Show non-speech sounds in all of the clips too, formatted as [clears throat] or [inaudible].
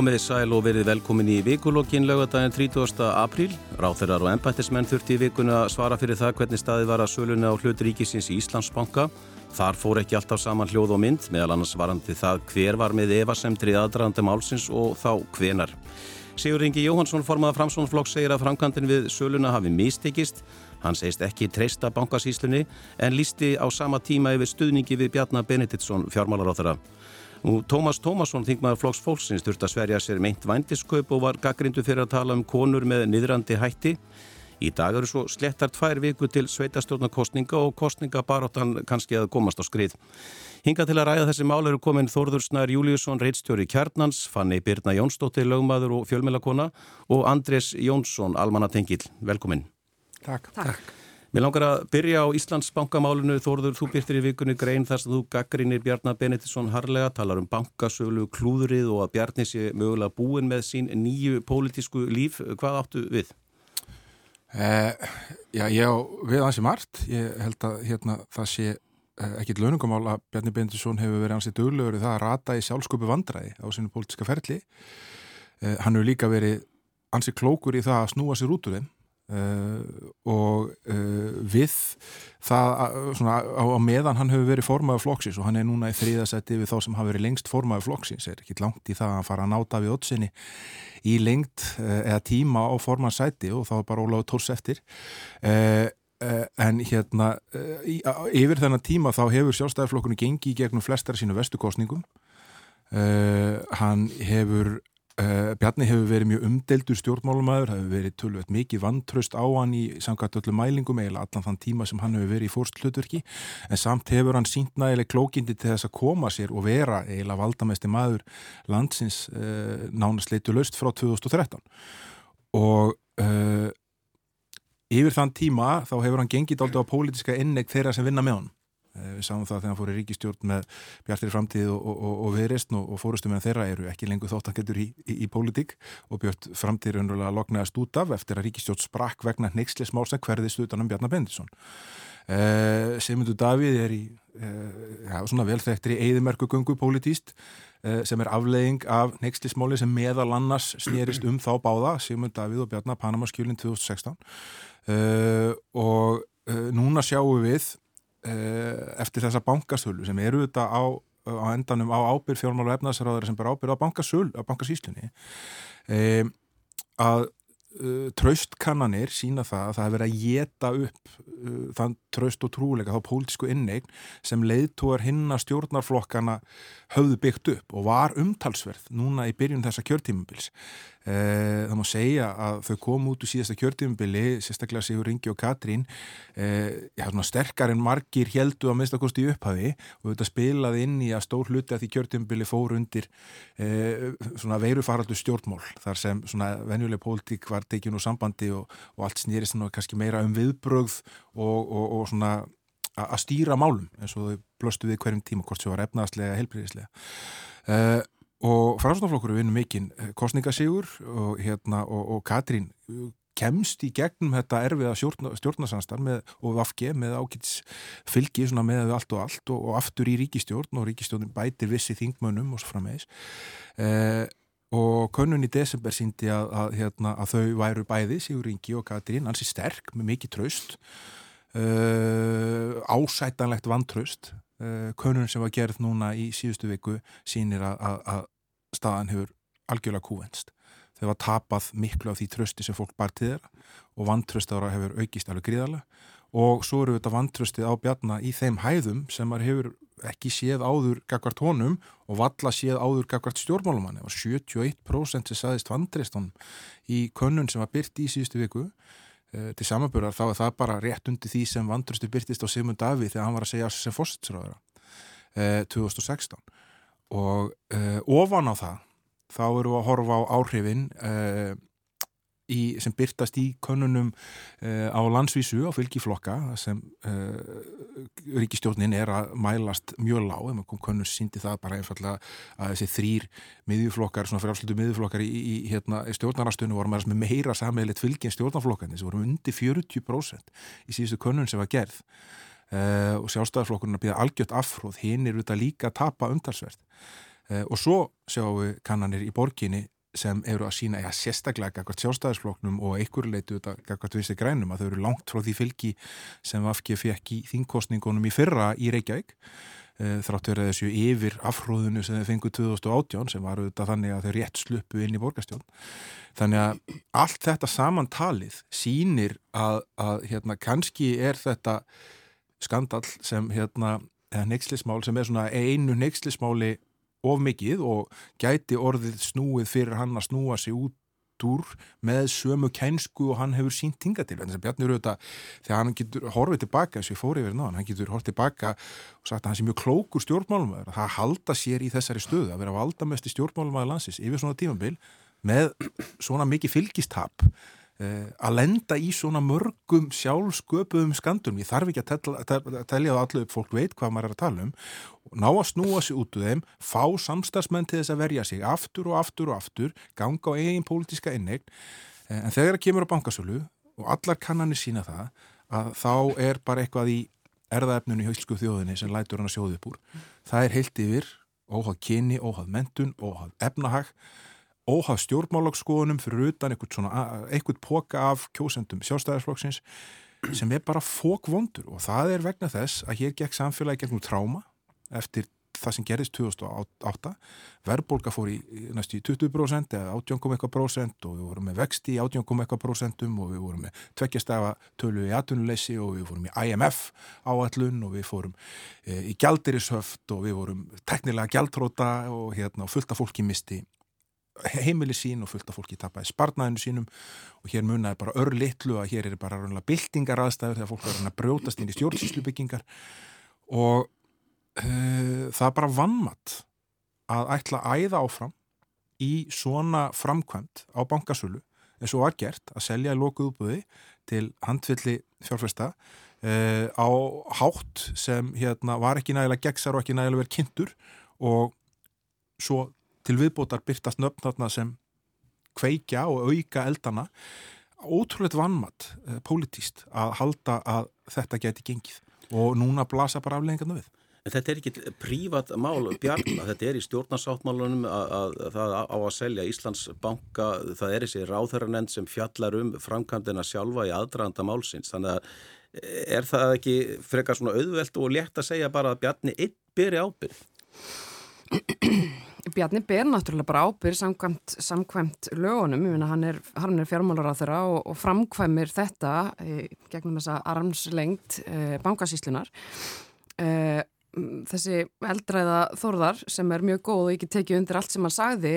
Komiði sæl og verið velkomin í vikulokkin lögadaginn 30. apríl. Ráþeirar og ennbættismenn þurfti í vikuna að svara fyrir það hvernig staði var að söluna á hlut ríkisins í Íslandsbanka. Þar fór ekki alltaf saman hljóð og mynd, meðal annars varandi það hver var með evasemtri aðdraðandi málsins og þá hvenar. Sigur Ingi Jóhansson formað framsvonflokk segir að framkantin við söluna hafi mistekist. Hann segist ekki treysta bankasíslunni en lísti á sama tíma yfir stuðningi við Bjarnar Benediktsson fjármálaráþara. Tómas Tómasson, þingmaður Flóks Fólksins, þurft að sverja sér meint vændiskaup og var gaggrindu fyrir að tala um konur með niðrandi hætti. Í dag eru svo slettar tvær viku til sveitastjórnarkostninga og kostningabaróttan kannski að komast á skrið. Hinga til að ræða þessi mál eru komin Þórður Snær Júliusson, reitstjóri Kjarnans, Fanni Birna Jónsdóttir, lögmaður og fjölmjölakona og Andrés Jónsson, almanatengil. Velkomin. Takk. Takk. Mér langar að byrja á Íslandsbankamálinu Þorður, þú byrtir í vikunni grein þar sem þú gaggrinir Bjarnar Benediktsson harlega talar um bankasölu, klúðrið og að Bjarni sé mögulega búin með sín nýju pólitísku líf. Hvað áttu við? Eh, já, ég á við hansi margt. Ég held að hérna, það sé eh, ekkit launungumál að Bjarni Benediktsson hefur verið hansi döglegur það að rata í sjálfsköpu vandræði á sinu pólitíska ferli. Eh, hann hefur líka verið hansi klókur í það að snúa sér út úr þeim Uh, og uh, við það svona, á, á meðan hann hefur verið formaður flokksins og hann er núna í þrýðasetti við þá sem hafa verið lengst formaður flokksins er ekki langt í það að fara að náta við ótsinni í lengt uh, eða tíma á formansæti og þá er bara Óláður Tórs eftir. En hérna í, yfir þennan tíma þá hefur sjálfstæðarflokkunni gengið gegnum flestar sínu vestukostningum hann hefur Uh, Bjarni hefur verið mjög umdeldur stjórnmálumæður, hefur verið tölvöld mikið vantraust á hann í samkvæmt öllu mælingum eða allan þann tíma sem hann hefur verið í fórst hlutverki en samt hefur hann sínt nægileg klókindi til þess að koma sér og vera eiginlega valdamesti maður landsins uh, nánast leitu löst frá 2013 og uh, yfir þann tíma þá hefur hann gengið aldrei á pólitiska innegg þeirra sem vinna með hann við sáum það þegar hann fór í ríkistjórn með Bjartir framtíð og, og, og, og viðreistn og fórustum en þeirra eru ekki lengur þóttangetur í, í, í pólitík og Björn framtíð er unrulega loknaðast út af eftir að ríkistjórn sprakk vegna neykslismál sem hverðist utan um Bjarnar Bendisson. Eh, Semundur Davíð er í eh, ja, svona velþektir í eigðimerkugöngu pólitíst eh, sem er aflegging af neykslismáli sem meðal annars snýrist um þá báða Semundur Davíð og Bjarnar Panamaskjölinn 2016 eh, og eh, núna sjáum við Eh, eftir þessa bankasölu sem eru þetta á, á endanum á ábyrð fjármál og efnaðsraður sem bara ábyrð á bankasölu, á bankasíslunni e, að uh, traustkannanir sína það að það hefur verið að geta upp uh, þann traust og trúleika þá pólitísku inneign sem leiðtúar hinna stjórnarflokkana höfðu byggt upp og var umtalsverð núna í byrjun þessa kjörtímubils Eh, það má segja að þau kom út úr síðasta kjörtífumbili, sérstaklega Sigur Ringi og Katrín. Eh, já, sterkar en margir heldu að minnstakosti upphafi og þetta spilaði inn í að stór hluti að því kjörtífumbili fór undir eh, veirufaraldu stjórnmál þar sem venjuleg pólitík var tekinn úr sambandi og, og allt snýrist kannski meira um viðbrögð og, og, og svona að stýra málum eins og þau blöstu við hverjum tíma hvort sem var efnaðslega, helbriðislega og og framstofnflokkur er vinnu mikinn eh, kostningasígur og, hérna, og, og Katrín uh, kemst í gegnum þetta erfiða stjórnarsanstar og Vafge með ákveðs fylgi með allt og allt og, og aftur í ríkistjórn og ríkistjórn bætir vissi þingmönnum og svo frammeðis eh, og könnun í desember síndi að, að, hérna, að þau væru bæði Sigur Ingi og Katrín, ansi sterk með mikið tröst eh, ásætanlegt vantraust uh, könnun sem var gerð núna í síðustu viku sínir að, að staðan hefur algjörlega kúvenst. Þau var tapað miklu af því trösti sem fólk bar til þeirra og vantröst ára hefur aukist alveg gríðarlega og svo eru þetta vantröstið á bjarna í þeim hæðum sem maður hefur ekki séð áður gagvart honum og valla séð áður gagvart stjórnmálumann. Það var 71% sem saðist vantrist honum í könnun sem var byrt í síðustu viku Eh, til samanbúrar þá er það bara rétt undir því sem vandrustu byrtist á Simon Davíð þegar hann var að segja sem fósitsráðara eh, 2016 og eh, ofan á það þá eru að horfa á áhrifin eh, í, sem byrtast í konunum uh, á landsvísu á fylgiflokka sem uh, ríkistjórnin er að mælast mjög lág, konun síndi það bara einfallega að þessi þrýr miðjuflokkar, svona frjálslutu miðjuflokkar í, í, hérna, í stjórnarastunum voru með meira sammeilitt fylgin stjórnarflokkan þessi voru undir 40% í síðustu konun sem var gerð. Uh, og sjálfstæðarflokkurinn að býða algjört afhróð, hinn er auðvitað líka að tapa umtalsverð uh, og svo sjáum við kannanir í borginni sem eru að sína, já, sérstaklega gagvart sjálfstæðisfloknum og einhverju leitu gagvart viðstu grænum að þau eru langt frá því fylgi sem Vafki fekk í þingkostningunum í fyrra í Reykjavík e, þrátt verið þessu yfir afhróðunu sem þau fenguð 2018 sem var auðvitað þannig að þau rétt sluppu inn í borgastjón þannig að allt þetta samantalið sínir að, að hérna, kannski er þetta skandal sem hérna, neykslismál sem er svona einu neykslismáli of mikið og gæti orðið snúið fyrir hann að snúa sig út úr með sömu kænsku og hann hefur sínt tinga til. En þess að Bjarni eru auðvitað þegar hann getur horfið tilbaka eins og ég fór yfir náðan, hann getur horfið tilbaka og sagt að hann sé mjög klókur stjórnmálumæður það halda sér í þessari stöðu að vera valdamesti stjórnmálumæður landsins yfir svona tímambil með svona mikið fylgistap að lenda í svona mörgum sjálfsköpuðum skandum. Ég þarf ekki að telja það allir upp fólk veit hvað maður er að tala um. Ná að snúa sig út úr þeim fá samstagsmenn til þess að verja sig aftur og aftur og aftur ganga á eigin pólitiska innegn eh, en þegar það kemur á bankasölu og allar kannanir sína það að þá er bara eitthvað í erðaefnunni haustsku þjóðinni sem lætur hann að sjóðu upp úr. Það er heilt yfir óhagð kyni, óhagð mentun, óhagð efnahag óhaf stjórnmálagsskoðunum fyrir utan eitthvað póka af kjósendum sjálfstæðarsflokksins sem er bara fókvondur og það er vegna þess að hér gekk samfélagi gegnum tráma eftir það sem gerist 2008 verðbólka fór í næstu í 20% eða 18,1% og við vorum með vexti í 18,1% og við vorum með tveggjastæfa tölu í atvinnuleysi og við fórum í IMF áallun og við fórum e, í gjaldirishöft og við vorum teknilega gjaldróta og hérna, fullt af fólki misti heimili sín og fullt af fólki tapaði sparnaðinu sínum. Og hér munnaði bara örlittlu að hér er bara raunlega byltingar aðstæður þegar fólk er að brjótast inn í stjórnsýslubyggingar. Og uh, það er bara vannmatt að ætla að æða áfram í svona framkvæmt á bankasölu eins og var gert að selja í lokuð útbúði til handvilli fjárfesta uh, á hátt sem hérna var ekki nægilega gegnsar og ekki nægilega verið kynntur og svo til viðbótar byrtast nöfn þarna sem kveikja og auka eldana. Ótrúlega vannmatt eh, pólitíst að halda að þetta geti gengið. Og núna blasa bara afleggingarna við. En þetta er ekki prívat mál bjarna, þetta er í stjórnarsáttmálunum að, að, að það á að selja Íslandsbanka, það er þessi ráþæranend sem fjallar um framkvæmdina sjálfa í aðdraganda málsins, þannig að eh, er það ekki frekar svona auðvelt og létt að segja bara að bjarni einn byrja ábyrð? Bjarni ber náttúrulega bara ábyrg samkvæmt, samkvæmt lögunum, ég finna hann er, er fjármálar á þeirra og, og framkvæmir þetta e, gegnum þessa armslengt e, bankasíslunar. E, þessi eldræða þorðar sem er mjög góð og ekki tekið undir allt sem hann sagði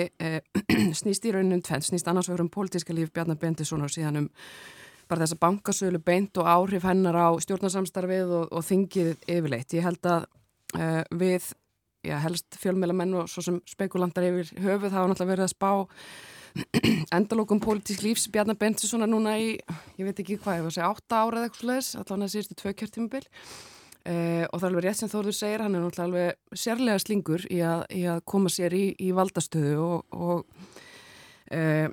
[clears throat] snýst í raunum tvenn, snýst annars vegar um pólitíska líf Bjarni Bendisson og síðan um bara þessa bankasölu beint og áhrif hennar á stjórnarsamstarfið og, og þingið yfirleitt. Ég held að við já, helst fjölmjölamenn og svo sem spekulantar yfir höfuð hafa náttúrulega verið að spá [clears throat] endalókum pólitísk lífs. Bjarnar Bentsi svona núna í, ég veit ekki hvað, ég var að segja 8 ára eða eitthvað sluðis, allavega síðustu tvö kjörtímabil. Eh, og það er alveg rétt sem Þórður segir, hann er náttúrulega alveg sérlega slingur í að, í að koma sér í, í valdastöðu og, og eh,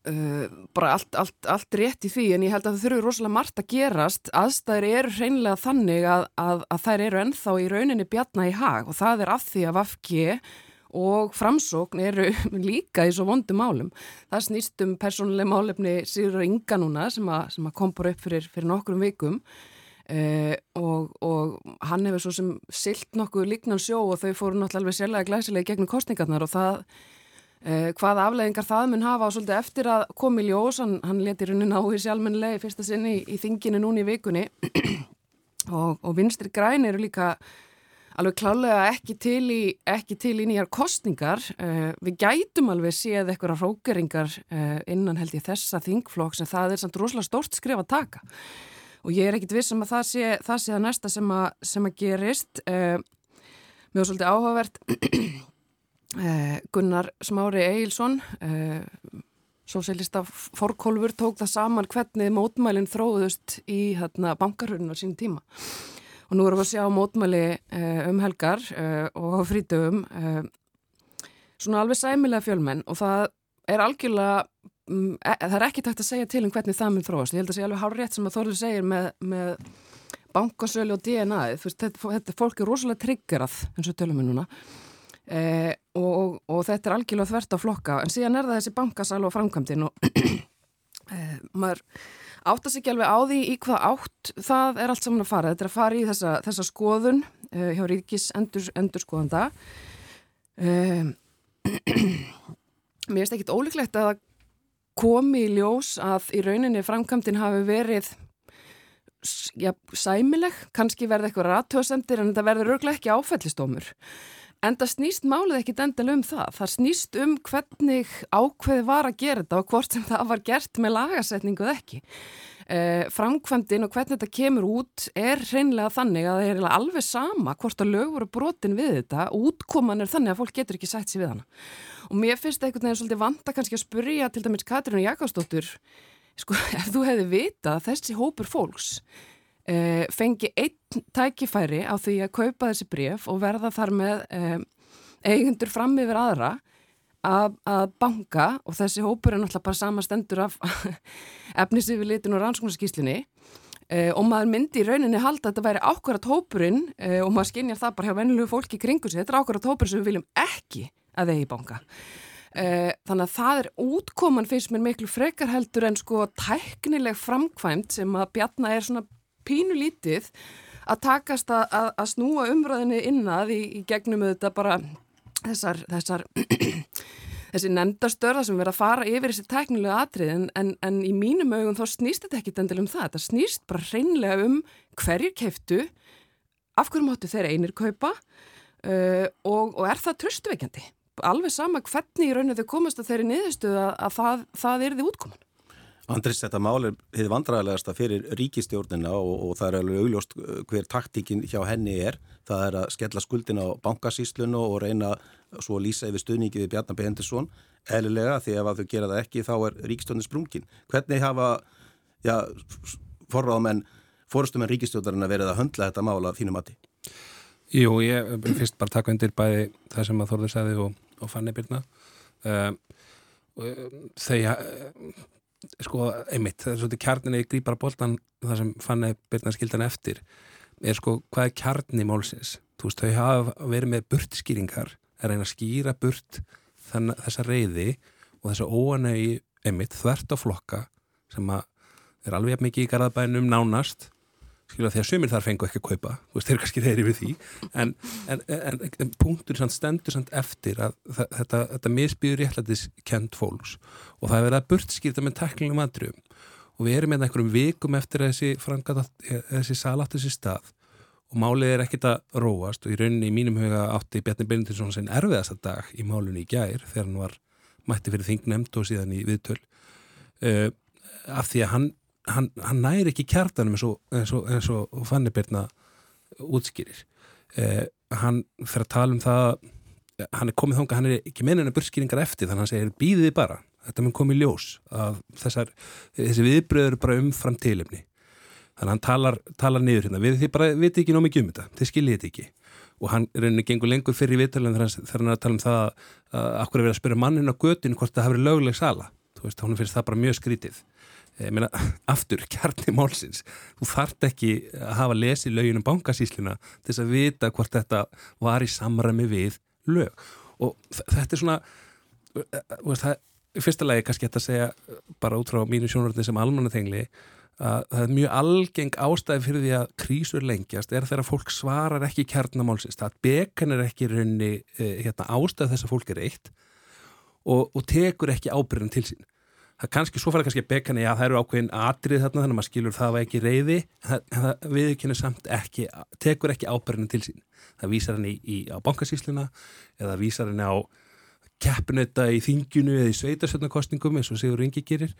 bara allt, allt, allt rétt í því en ég held að það þurfi rosalega margt að gerast. Aðstæðir eru hreinlega þannig að, að, að þær eru ennþá í rauninni bjarna í hag og það er af því að Vafki og framsókn eru [laughs] líka í svo vondum málum. Það snýst um persónuleg málefni Sigur Inga núna sem að, sem að kom bara upp fyrir, fyrir nokkrum vikum uh, og, og hann hefur svo sem silt nokkuð líknan sjó og þau fóru náttúrulega alveg sérlega glæsilega gegnum kostningarnar og það Eh, hvaða afleggingar það mun hafa og svolítið eftir að komi ljós, hann, hann leti raunin á í sjálfmennilegi fyrsta sinni í, í þinginu núni í vikunni [clears throat] og, og vinstri græn eru líka alveg klálega ekki til í, ekki til í nýjar kostningar. Eh, við gætum alveg séð eitthvað rókeringar eh, innan held ég þessa þingflokk sem það er samt rosalega stort skrif að taka og ég er ekkit vissum að það sé það, sé það næsta sem að, sem að gerist. Var svolítið áhugavert Gunnar Smári Eilsson eh, sósélista fórkólfur tók það saman hvernig mótmælinn þróðust í hérna, bankarhörnum á sín tíma. Og nú erum við að sjá mótmæli eh, um helgar og frítöfum svona alveg sæmilega fjölmenn. Og það er algjörlega mm, e, það er ekki takt að segja til um hvernig það mun þróast, ég held að segja alveg hár rétt sem að Þorður segir með, með bankasölu og DNA, þetta, þetta fólk er rosalega triggerað eins og tölum við núna. Eh, og, og þetta er algjörlega þvert á flokka. En síðan er það þessi bankasal og framkvæmdinn og [clears throat] eh, maður áttast ekki alveg á því í hvað átt það er allt saman að fara. Þetta er að fara í þessa, þessa skoðun eh, hjá Ríkis endur, endur skoðanda um, [clears throat] mér finnst ekkit ólíklegt að komi í ljós að í rauninni framkvæmdinn hafi verið ja, sæmileg, kannski verði eitthvað ratthjóðsendir en þetta verður örglega ekki áfællistómur. En það snýst málið ekki endal um það. Það snýst um hvernig ákveði var að gera þetta og hvort sem það var gert með lagasetningu eða ekki. Eh, framkvæmdinn og hvernig þetta kemur út er hreinlega þannig að það er alveg sama hvort að lög voru brotin við þetta og útkoman er þannig að fólk getur ekki sætt sér við hana. Og mér finnst eitthvað nefnir svolítið vanta kannski að spurja til dæmis Katrínu Jakobsdóttur sko, [laughs] ef þú hefði vita þessi hópur fólks eh, fengi einn tækifæri á því að kaupa þessi bref og verða þar með eh, eigundur fram yfir aðra að, að banka og þessi hópur er náttúrulega bara samastendur af [laughs] efnisífilitin og rannsóknarskíslinni eh, og maður myndi í rauninni halda að þetta væri ákvarðat hópurinn eh, og maður skinnjar það bara hjá vennilegu fólki kringu sig, þetta er ákvarðat hópur sem við viljum ekki að eigi banka. Uh, þannig að það er útkoman fyrst mér miklu frekar heldur en sko tæknileg framkvæmt sem að Bjarnar er svona pínu lítið að takast að, að, að snúa umræðinu innað í, í gegnum þetta bara þessar, þessar [clears throat] þessi nefndastörða sem verður að fara yfir þessi tæknilega atrið en, en, en í mínum augum þá snýst þetta ekki endil um það, þetta snýst bara hreinlega um hverjir keftu af hverju máttu þeir einir kaupa uh, og, og er það tröstuveikjandi alveg sama hvernig í rauninu þau komast að þeirri niðurstuð að, að það, það er því útkoman. Andris, þetta mál er hefði vandræðilegasta fyrir ríkistjórnina og, og það er alveg augljóst uh, hver taktíkin hjá henni er. Það er að skella skuldin á bankasíslunu og reyna svo að lýsa yfir stuðningi við Bjarnar B. Henderson eðlilega því ef að þau gera það ekki þá er ríkistjórnin sprungin. Hvernig hafa ja, forráðamenn, fórustumenn ríkistjórnarinn að verið að höndla þetta mál að þínu mati? Jú, ég fyrst bara taka undir bæði það sem að Þorður sagði og, og Fanni Byrna uh, uh, sko, einmitt, það er svolítið kjarninni í grípar bóltan það sem Fanni Byrna skildan eftir er sko, hvað er kjarni málsins? Þú veist, þau hafa verið með burtskýringar er einn að skýra burt þann, þessa reyði og þessa óanægi einmitt þvert á flokka sem að er alveg mikið í garðabænum nánast skilja því að sömur þar fengu ekki að kaupa þú veist, þeir kannski þeirri við því. En, en, en, en punktur samt stendur samt eftir að þetta, þetta misbýður réttlætis kent fólks. Og það er verið að burtskýrta með tekningum aðdrjum og við erum með hérna einhverjum vikum eftir þessi frangata, þessi salat þessi stað. Og málið er ekkit að róast. Og í rauninni í mínum huga átti Bjarni Beinundinsson sem erfiðast að dag í málunni í gær þegar hann var mætti fyrir þingnemnd og síðan í viðtöl. Uh, af því að hann hann, hann næri ekki kjartanum eins og, og, og Fanni Birna útskýrir. Eh, hann fyrir að tala um það hann er komið þánga, hann er ekki meina burskýringar eftir þannig að hann segir býðið bara þetta mun komið ljós að þessar þessi viðbröður bara umfram tilumni þannig að hann talar, talar niður hérna við þið bara viti ekki nóg mikið um þetta þið skiljið þetta ekki. Og hann reynir gengur lengur fyrir í viðtalinn þegar hann er að tala um það að akkur er verið að spyrja mannin á götinu hvort það hafi verið lögleg sala. Þú veist, hann finnst það bara mjög skrítið meina, [laughs] aftur, kjarni málsins. Þú þart ekki að hafa lesið löginum bankasísluna til þess að vita hvort þetta var í samræmi við lög. Og þetta er svona eh, það, fyrsta lagi kannski þetta að segja bara út frá mínu sjónuröndin sem almanatengli að það er mjög algeng ástæði fyrir því að krísur lengjast er þegar fólk svarar ekki kjarnamálsins, það bekan er ekki raunni eh, hérna, ástæði þess að fólk er eitt og, og tekur ekki ábyrðin til sín það kannski, svo fara kannski að bekana, já það eru ákveðin atrið þarna þannig að maður skilur það var ekki reyði en það viðkynna samt ekki tekur ekki ábærinu til sín. Það vísar henni í, í, á bankasísluna eða vísar henni á keppinöta í þingjunu eða í sveitasöldnarkostningum eins og Sigur Ingi gerir.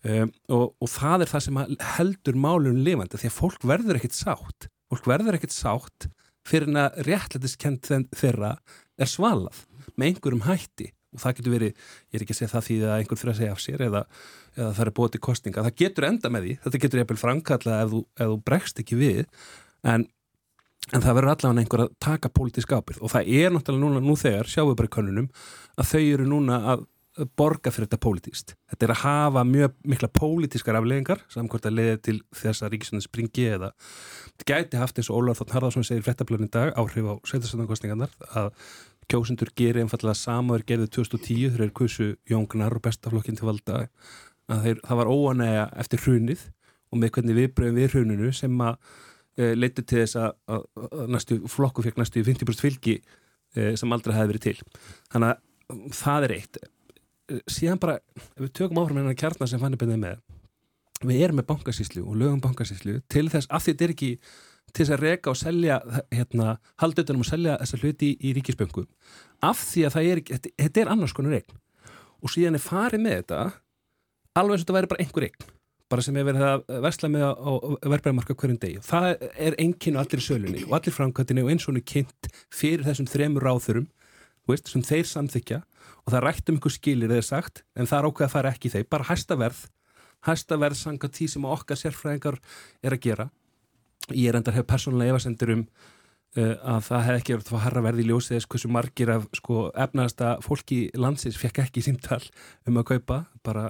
Um, og, og það er það sem heldur málun lifandi því að fólk verður ekkit sátt. Fólk verður ekkit sátt fyrir að réttlætiskend þeirra er svalað með einhverjum hætti og það getur verið, ég er ekki að segja það því að einhvern fyrir að segja af sér eða, eða það er til kostninga, það getur enda með því þetta getur ég að framkalla ef þú, ef þú bregst ekki við en, en það verður allavega einhver að taka pólitísk ábyrð og það er náttúrulega núna nú þegar, sjáum við bara í konunum að þau eru núna að borga fyrir þetta pólitíst. Þetta er að hafa mjög mikla pólitískar afleggingar samkvæmt að leiða til þess að ríkisöndu springi eða þetta gæti haft eins og Ólar Þórn Harðarsson segir fréttablöðin í dag áhrif á sveitarstöndarkostningarnar að kjósundur gerir einfallega sama og er gerðið 2010 þegar er kursu Jóngnar og bestaflokkin til valda að þeir, það var óanæga eftir hrunið og með hvernig við breyfum við hruninu sem að e, leiti til þess að, að, að næstu flokku fekk næstu 50% fylgi e, sem aldrei hefði verið til. Þannig að það er eitt. Síðan bara, ef við tökum áfram hennar kjarnar sem fann er byrðið með, við erum með bankasíslu og lögum bankasíslu til þess að þetta er ekki til þess að reka og selja hérna, haldutunum og selja þessa hluti í, í ríkisböngum af því að það er, þetta, þetta er annars konar eign. Og síðan er farið með þetta alveg eins og þetta væri bara einhver eign bara sem er verið að versla með á verbreyðmarka hverjum degi. Það er enginn og allir í sölunni og allir framkvæmtinni og eins og hún er kynnt fyrir þessum þremur ráþurum veist, sem þeir samþykja og það rætt um ykkur skilir eða sagt en það er ákveð að fara ekki þeir, bara hæsta verð hæsta verð sanga tí sem okkar sérfræðingar er að gera ég er endar hef persónulega efasendur um uh, að það hef ekki verið að harra verði í ljósið þess hversu margir af sko, efnaðasta fólki landsins fekk ekki símtal um að kaupa. Bara,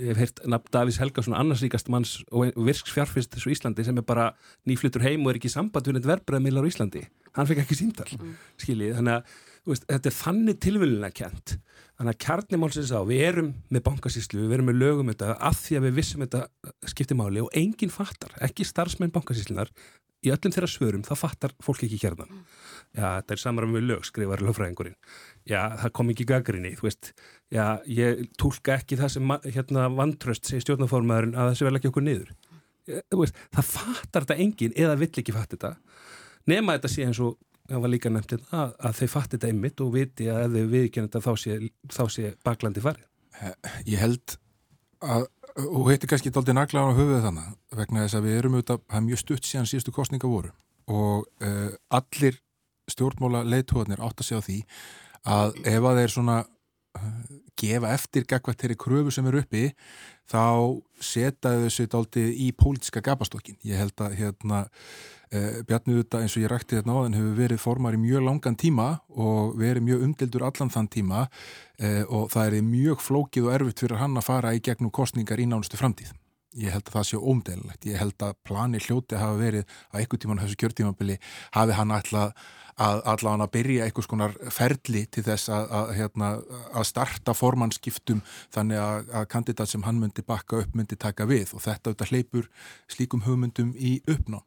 ég hef heyrt nafn Davís Helgason annarsríkast manns og virks fjárfyrst þessu Íslandi sem er bara nýflutur heim og er ekki samband við neitt verbreyðmiðlar á Íslandi. Hann fekk ekki símtal, mm. skiljið þannig að veist, þetta er þannig tilvölinlega kjent þannig að kjarnimálsins á við erum með bankasíslu, við erum með lögum þetta að því að við vissum þetta skiptimáli og enginn fattar, ekki starfsmenn bankasíslunar í öllum þeirra svörum þá fattar fólk ekki kjarnan já, þetta er samræðum við lög, skrifar lögfræðingurinn. Já, það kom ekki gagrinni þú veist, já, ég tólka ekki það sem hérna vantröst segir stjórnaformaðurinn að þessi vel ekki okkur niður. Veist, það fattar þetta enginn eða vill ekki fatta þetta. Nema þetta sé eins og það var líka nefnt hérna, að, að þeir fatti þetta einmitt og viti að ef þau viðkjönda þá sé, þá sé baklandi farið. Ég held að, og heitir kannski aldrei nagla á höfuðu þannig vegna þess að við erum auðvitað, það er mjög stutt síðan síðustu kostninga voru og uh, allir stjórnmóla leiðtóðanir átt að segja því að ef að þeir svona uh, gefa eftir gegvært þeirri kröfu sem eru uppi þá setjaðu þessu daldi í pólitiska gapastokkin. Ég held að hérna Eh, Bjarni Uta eins og ég rætti þetta náðan hefur verið formar í mjög langan tíma og verið mjög umdildur allan þann tíma eh, og það er mjög flókið og erfitt fyrir hann að fara í gegnum kostningar í nánustu framtíð. Ég held að það sé ómdelilegt. Ég held að plani hljóti hafa verið að einhver tíman þessu kjörtímabili hafi hann ætlað að allavega að byrja einhvers konar ferli til þess að, að, hérna, að starta formannskiptum þannig að, að kandidat sem hann myndi bakka upp myndi taka við og þetta hleypur slíkum hugmyndum í uppná.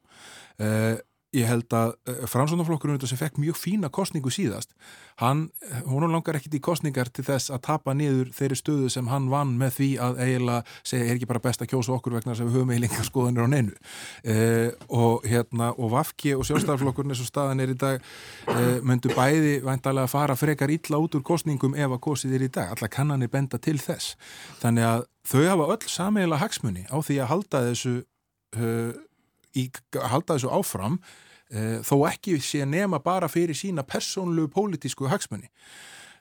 Uh, ég held að eh, Fransónaflokkurinn sem fekk mjög fína kostningu síðast hann, hún langar ekkit í kostningar til þess að tapa niður þeirri stöðu sem hann vann með því að eiginlega segja er ekki bara best að kjósa okkur vegna að við höfum eiginlega skoðanir á neinu. Uh, og hérna og Vafki og sjálfstæðarflokkurinn eins og staðan er í dag myndu bæði væntalega að fara frekar illa út úr kostningum ef að kostið er í dag, alla kannanir benda til þess. Þannig að þau hafa öll sameiginlega hagsmunni á því að halda þessu í að halda þessu áfram uh, þó ekki sé nema bara fyrir sína persónlu pólitísku hagsmunni.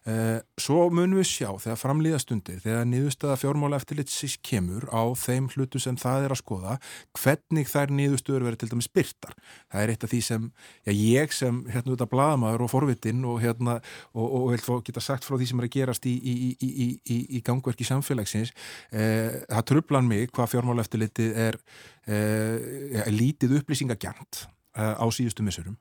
Uh, svo munum við sjá þegar framlýðastundir, þegar niðurstöða fjármála eftirlitsis kemur á þeim hlutu sem það er að skoða, hvernig þær niðurstöður verður til dæmis byrtar. Það er eitt af því sem, já ég sem hérna út af bladamæður og forvittinn og hérna og, og vil fá geta sagt frá því sem er að gerast í, í, í, í gangverki samfélagsins, uh, það trublan mig hvað fjármála eftirlitið er uh, lítið upplýsingagjant á síðustu missurum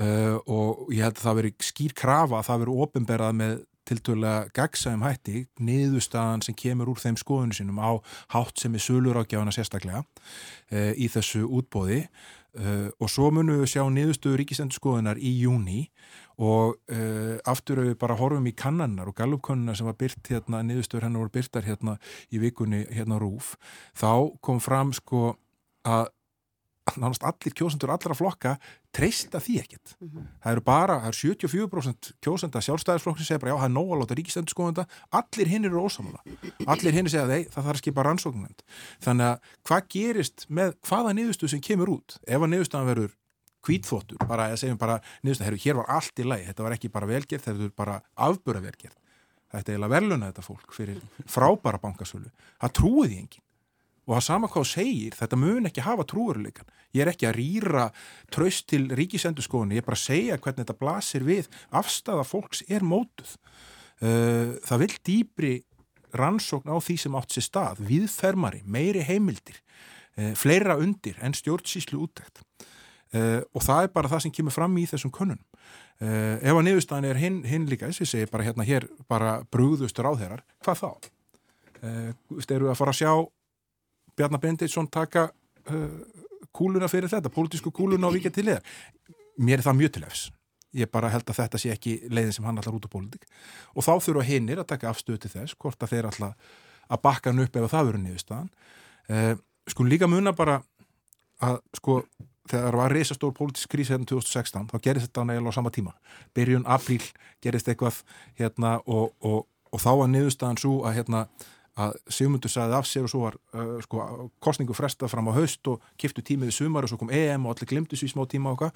uh, og ég held að það veri skýr krafa að það veri ofinberað með tiltölulega gagsæðum hætti niðurstaðan sem kemur úr þeim skoðunum sínum á hátt sem er sölur ágjáðana sérstaklega uh, í þessu útbóði uh, og svo munum við sjá niðurstöðu ríkisendurskoðunar í júni og uh, aftur við bara horfum í kannannar og gallupkonnuna sem var byrt hérna, niðurstöður hennar voru byrtar hérna í vikunni hérna rúf, þá kom fram sko að nánast allir kjósendur allra flokka treysta því ekkert. Mm -hmm. Það eru bara, það eru 74% kjósenda sjálfstæðisflokk sem segja bara já, það er nóg að láta ríkistendur skoðenda, allir hinn eru ósamála. Allir hinn segja þeir, það þarf að skipa rannsóknend. Þannig að hvað gerist með hvaða niðurstuð sem kemur út? Ef að niðurstuðan verður kvítþóttur, bara að segjum bara niðurstuð, herru, hér var allt í lagi, þetta var ekki bara velgerð, þetta var bara afbúra velgerð. Þetta er eiginlega verðluna þetta fólk fyrir frábæra bankasölu. Það trúiði engin og það sama hvað segir, þetta mun ekki hafa trúveruleikan. Ég er ekki að rýra tröst til ríkisendurskóðinu, ég er bara að segja hvernig þetta blasir við afstafa fólks er mótuð. Uh, það vil dýbri rannsókn á því sem átt sér stað, viðfermari, meiri heimildir, uh, fleira undir en stjórnsíslu útækt. uh, og það er bara það sem kemur fram í þessum könnunum uh, ef að niðurstaðan er hinn, hinn líka þess að segja bara hérna hér bara brúðustur á þeirrar, hvað þá? Uh, eru að fara að sjá Bjarnar Benditsson taka kúluna fyrir þetta, pólitísku kúluna og vika til þér mér er það mjög til efs. Ég bara held að þetta sé ekki leiðin sem hann allar út á pólitík. Og þá þurfa hinnir að taka afstöðu til þess hvort að þeir allar að bakka hann upp ef það verður niðurstaðan. Eh, sko líka muna bara að sko þegar það var reysastór pólitísk krís hérna 2016 þá gerist þetta nægilega á sama tíma. Byrjun apríl gerist eitthvað hérna og, og, og þá var niðurstaðan svo að hérna að Sigmundur sagði af sér og svo var uh, sko, kostningu fresta fram á haust og kiftu tímið í sumar og svo kom EM og allir glimtu svo í smá tíma og,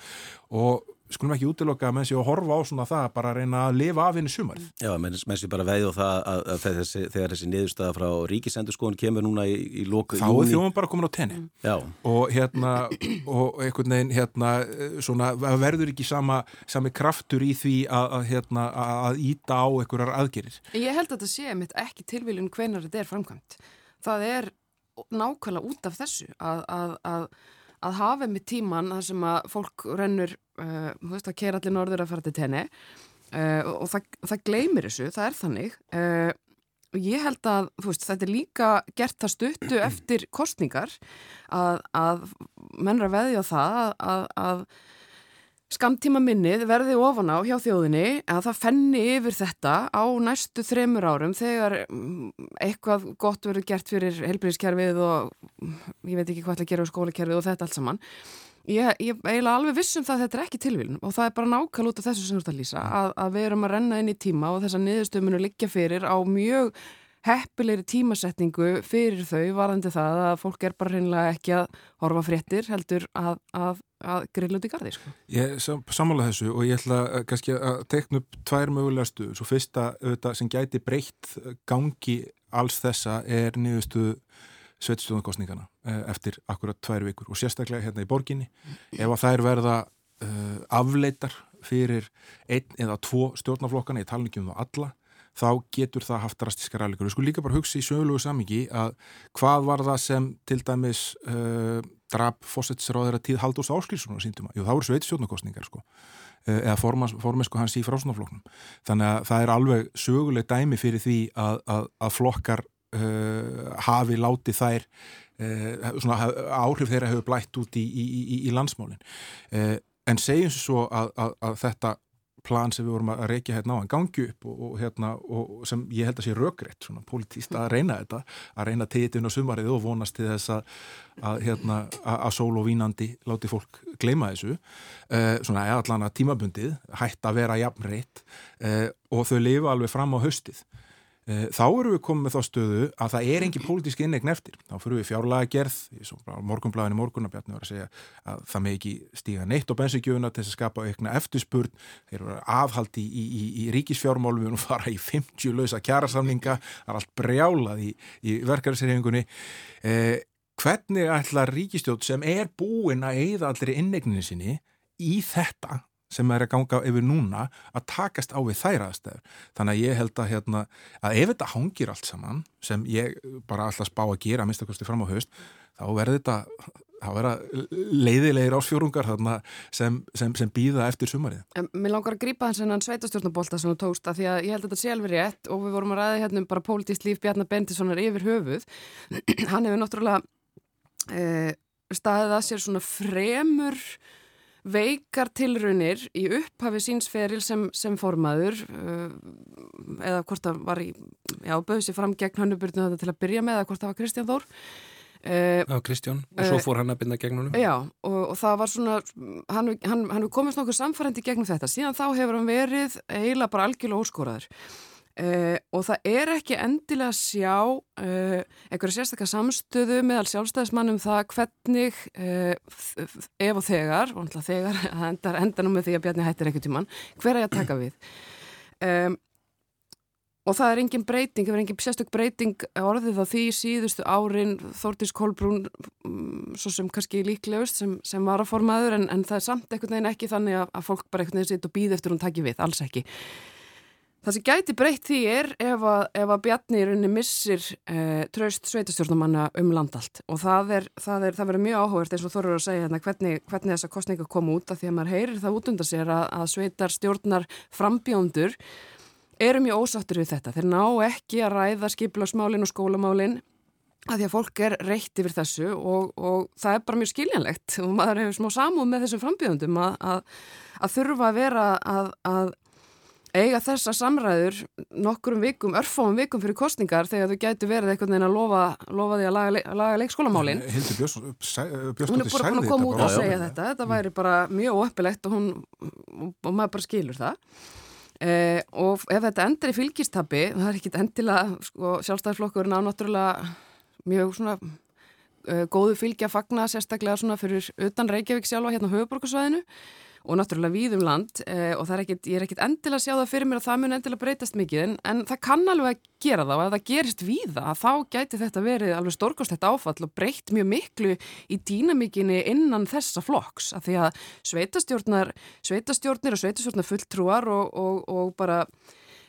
og skulum ekki útiloka að menn sé að horfa á svona það bara að reyna að lifa af henni sumar Já, menn, menn sé bara veið og það að, að þessi, þegar þessi niðurstaða frá ríkisendurskóðun kemur núna í, í lóku Þá er þjóðum bara komin á tenni. Já. og hérna og einhvern veginn hérna svona verður ekki sama sami kraftur í því að, að hérna að íta á einhverjar aðgerir Ég held að þetta sé mitt ekki tilvílun hvenar þetta er framkvæmt. Það er nákvæmlega út af þessu að, að að hafa með tíman þar sem að fólk rennur, uh, þú veist að kera allir norður að fara til tenni uh, og það, það gleymir þessu, það er þannig uh, og ég held að veist, þetta er líka gert að stuttu [clears throat] eftir kostningar að, að mennra veði á það að, að skamtíma minnið verði ofan á hjá þjóðinni að það fenni yfir þetta á næstu þremur árum þegar mm, eitthvað gott verður gert fyrir helbriðskerfið og ég veit ekki hvað það gerur á skólakerfið og þetta allt saman. Ég, ég eiginlega alveg vissum það að þetta er ekki tilvílun og það er bara nákvæl út af þessu sem þú ert að lýsa að, að við erum að renna inn í tíma og þess að niðurstöfuminu liggja fyrir á mjög heppilegri tímasetningu fyrir þau varandi það að fólk er bara reynilega ekki að horfa fréttir heldur að, að, að grilla út í gardi sko. Ég samála þessu og ég ætla að, kannski að tekna upp tvær mögulega stuður. Svo fyrsta auðvitað, sem gæti breytt gangi alls þessa er niðurstuðu sveitstjóðankostningana eh, eftir akkurat tvær vikur og sérstaklega hérna í borginni ef að þær verða uh, afleitar fyrir einn eða tvo stjórnaflokkana, ég tala ekki um það alla þá getur það haft drastískar aðlikur. Við skulum líka bara hugsa í sögulegu samingi að hvað var það sem til dæmis uh, drap fósetsráður að tíð Haldurs Áskilsson síndum að, jú þá eru sveitstjórnarkostningar sko, eða formesku hans í frásnafloknum. Þannig að það er alveg söguleg dæmi fyrir því að, að, að flokkar uh, hafi látið þær uh, svona, áhrif þeirra hefur blætt út í, í, í, í landsmálinn. Uh, en segjum svo að, að þetta plan sem við vorum að reykja hérna á hann gangi upp og, og, hérna, og sem ég held að sé röggreitt svona politíst að reyna þetta að reyna tegitinn á sumarið og vonast til þess að, að hérna að sól og vínandi láti fólk gleima þessu. Uh, svona allan að tímabundið hætt að vera jafnreitt uh, og þau lifa alveg fram á haustið. Eh, þá eru við komið með þá stöðu að það er engin pólitíski innegn eftir. Þá fyrir við fjárlega gerð, morgunblæðin í morgun að bjarni var að segja að það með ekki stíga neitt á bensinkjöfuna til þess að skapa aukna eftirspurn. Þeir eru aðhaldi í, í, í ríkisfjármálum, við erum fara í 50 lausa kjærasamninga, það er allt brjálað í, í verkefnisreifingunni. Eh, hvernig ætlar ríkistjótt sem er búin að eigða allir innegninni sinni í þetta sem er að ganga yfir núna að takast á við þær aðstæður. Þannig að ég held að, hérna, að ef þetta hangir allt saman sem ég bara alltaf spá að gera að minnstakosti fram á haust, þá verður þetta þá verða leiðilegir ásfjórungar sem, sem, sem býða eftir sumarið. En, mér langar að grípa þess að sveitastjórnabólta sem þú tókst að því að ég held að þetta sé alveg rétt og við vorum að ræða hérna um bara pólitíst líf Bjarnar Bendissonar yfir höfuð. [clears throat] Hann hefur náttúrulega eh, staðið að sér svona fremur veikar tilraunir í upphafi sínsferil sem, sem formaður uh, eða hvort það var í, ég fram gegn hannuburnu þetta til að byrja með eða hvort það var Kristján Þór. Uh, Já, Kristján, og svo uh, fór hann að byrja gegn hannum Já, og, og það var svona hann, hann, hann komist nokkuð samfærandi gegnum þetta. Síðan þá hefur hann verið eiginlega bara algjörlega óskóraður Uh, og það er ekki endilega að sjá uh, einhverja sérstaklega samstöðu meðal sjálfstæðismannum það hvernig uh, ef og þegar og þegar [laughs] endar endanum með því að Bjarni hættir ekkert tíman hver er að taka við. Um, og það er engin breyting það er engin sérstök breyting orðið á því síðustu árin Þórtís Kolbrún um, svo sem kannski líklegust sem, sem var að formaður en, en það er samt einhvern veginn ekki þannig að, að fólk bara einhvern veginn sitt og býð eftir hún takki við, alls ekki Það sem gæti breytt því er ef að, ef að Bjarni í rauninni missir eh, traust sveitastjórnumanna um landalt og það er, það er, það verður mjög áhugast eins og þú eru að segja hérna hvernig, hvernig þessa kostninga kom út að því að maður heyrir það út undan sér að, að sveitarstjórnar frambjóndur eru mjög ósáttur við þetta. Þeir ná ekki að ræða skiplagsmálin og skólamálin að því að fólk er reitt yfir þessu og, og það er bara mjög skiljanlegt og maður hefur smá samúð með þessum frambjóndum að þurfa að vera að eiga þessa samræður nokkurum vikum, örfóum vikum fyrir kostningar þegar þú gætu verið eitthvað neina að lofa, lofa því að laga, laga leikskólamálin. Hildur Björnstóttir Hún er bara að koma út og segja þetta. Þetta væri bara mjög oppilegt og, og maður bara skilur það. Eh, og ef þetta endur í fylgistabi, það er ekki endilega sko, sjálfstæðarflokkurinn á náttúrulega mjög svona uh, góðu fylgja fagna sérstaklega svona fyrir utan Reykjavík sjálfa hérna á höfuborgarsvæðinu og náttúrulega víðum land eh, og ekkit, ég er ekkit endilega að sjá það fyrir mér að það mun endilega breytast mikið en, en það kann alveg að gera það og ef það gerist víða þá gæti þetta verið alveg stórkostett áfall og breytt mjög miklu í dýnamíkinni innan þessa flokks af því að sveitastjórnar sveitastjórnir og sveitastjórnar fulltrúar og, og, og bara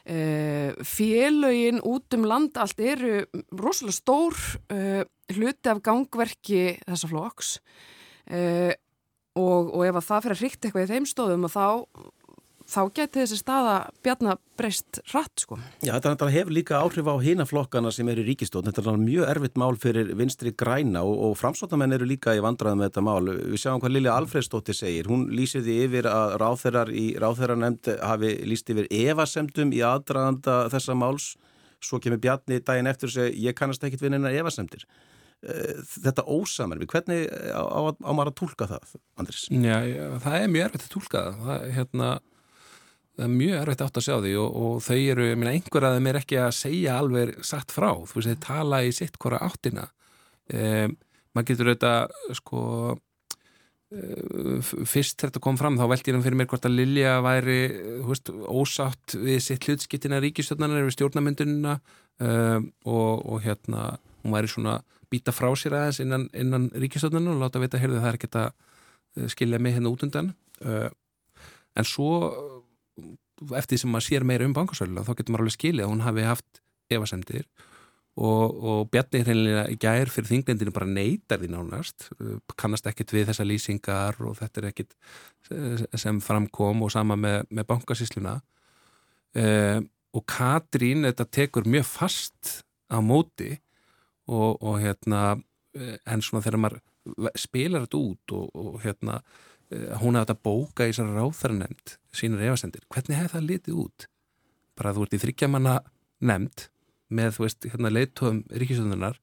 eh, félögin út um land allt eru rosalega stór eh, hluti af gangverki þessa flokks og og, og ef að það fyrir að hrykta eitthvað í þeim stóðum og þá þá geti þessi staða bjarna breyst rætt sko. Já, þetta hefur líka áhrif á hinaflokkana sem eru í ríkistótt. Þetta er mjög erfitt mál fyrir vinstri græna og, og framsóttamenn eru líka í vandraðum með þetta mál. Við sjáum hvað Lilja Alfredsdóttir segir. Hún lýsiði yfir að ráþeirar í ráþeiranemnd hafi lýst yfir evasemdum í aðdraðanda þessa máls. Svo kemur Bjarni daginn eftir og segir ég kannast ekkit við neina evasemdir. Eh, þetta ósamerfi, hvernig á, á, á maður að tólka það, Andris? Já, já, það er mjög erfitt að tólka það. Það, hérna, það er mjög erfitt átt að sjá því og, og þau eru, ég meina, einhver að þeim er ekki að segja alveg satt frá, þú veist, þeir tala í sitt hvora áttina. Um, maður getur auðvitað, sko uh, fyrst þetta kom fram, þá veldi ég um fyrir mér hvort að Lilja væri, veist, ósátt við sitt hlutskiptina ríkistjórnanar við stjórnamyndunina um, og, og hérna, hún væri svona býta frá sér aðeins innan, innan ríkistöndunum og láta vita að það er ekkert að eh, skilja mig hérna út undan. Uh, en svo eftir því sem maður sér meira um bankasölu þá getur maður alveg skilja að hún hafi haft evasendir og, og Bjarni hreinlega í gær fyrir þinglendinu bara neytar því nánast. Uh, kannast ekkit við þessa lýsingar og þetta er ekkit sem framkom og sama með, með bankasísluna og Katrín þetta tekur mjög fast á móti og, og hérna eh, en svona þegar maður spilar þetta út og, og hérna eh, hún hafði þetta bóka í svona ráþara nefnd sínur efasendir, hvernig hefði það litið út? Bara þú ert í þryggjamanna nefnd með þú veist hérna leittóðum ríkisöndunar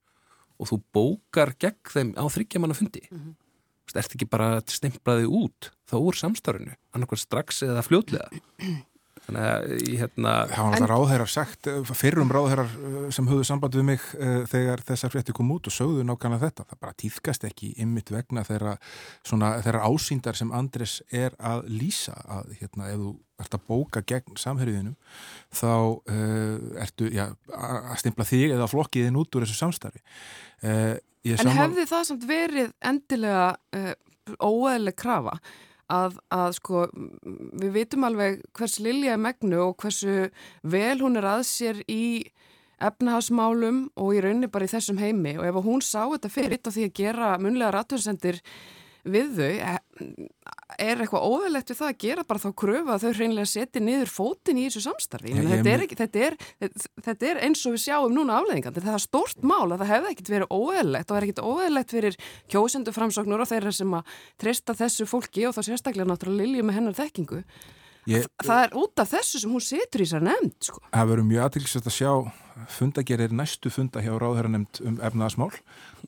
og þú bókar gegn þeim á þryggjamanna fundi mm -hmm. þú veist, ert ekki bara stemplaði út þá úr samstárinu, annarkvæmst strax eða fljóðlega [clears throat] Þannig að ég hérna... Það var náttúrulega ráðherrar sagt, fyrrum ráðherrar uh, sem höfðu samband við mig uh, þegar þessar frétti kom út og sögðu nákvæmlega þetta. Það bara týðkast ekki ymmit vegna þeirra, svona, þeirra ásýndar sem Andres er að lýsa að hérna, ef þú ert að bóka gegn samhörðinum þá uh, ertu já, að stimpla þig eða flokkiðin út úr þessu samstarfi. Uh, en saman... hefði það samt verið endilega uh, óeðleg krafa? Að, að sko við vitum alveg hvers Lilja er megnu og hversu vel hún er að sér í efnahagsmálum og í rauninni bara í þessum heimi. Og ef hún sá þetta fyrir þetta því að gera munlega raturnsendir við þau eh, er eitthvað óðurlegt við það að gera bara þá kröfu að þau hreinlega seti niður fótin í þessu samstarfi? Ja, þetta, er ekki, þetta, er, þetta er eins og við sjáum núna afleðingan þetta er stórt mál að það hefði ekkit verið óðurlegt og það er ekkit óðurlegt fyrir kjósendu framsóknur og þeirra sem að treysta þessu fólki og þá sérstaklega náttúrulega Lilju með hennar þekkingu. Ég, það er út af þessu sem hún setur í sér nefnd sko. Það verður mjög aðtilsvægt að sjá fundagerir næstu funda hjá ráðherra nefnd um efnaðasmál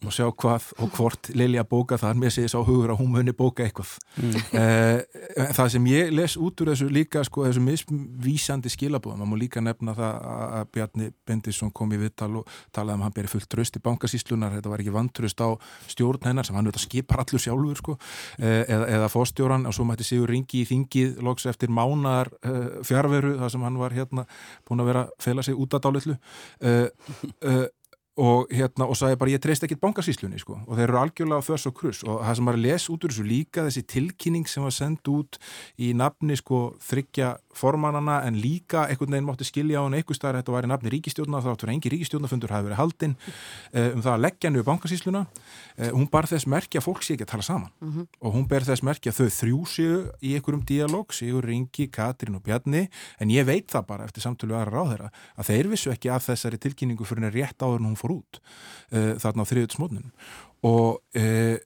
og sjá hvað og hvort Lilja bóka það með sig sá hugur að hún muni bóka eitthvað. Mm. eh, það sem ég les út úr þessu líka sko þessu misvísandi skilabóðum, maður líka nefna það að Bjarni Bendisson kom í vittal og talaði um að hann beri fullt tröst í bankasíslunar, þetta var ekki vantröst á stjórn hennar sem hann veit að skipar allur sjálfur sko, eh, eða, eða fórstjóran og svo mætti Sigur Ringi í þingið loks eftir mánar eh, fjárveru þar sem hann var hérna búin að vera að fela sig út að dálitlu uh, uh, og hérna og sagði bara ég treyst ekkit bankasíslunni sko. Og þeir eru algjörlega þess og kruss og það sem maður les út úr þessu líka þessi tilkynning sem var sendt út í nafni sko þryggja formannana en líka einhvern veginn mátti skilja á hann einhver staðar þetta var í nafni ríkistjórna þá áttur engi ríkistjórnafundur hafi verið haldinn uh, um það að leggja njög bankasísluna uh, hún bar þess merkja fólk sé ekki að tala saman. Mm -hmm. og hún ber þess merkja þau þrjú séu í einhverjum dialog, Sigur Ringi, Katrín og Bjarni. En ég veit það bara eftir samtölu aðra ráðherra að þeir vissu ekki að þessari tilkynningu fyrir fór út uh, þarna á þriðutsmótnum og uh,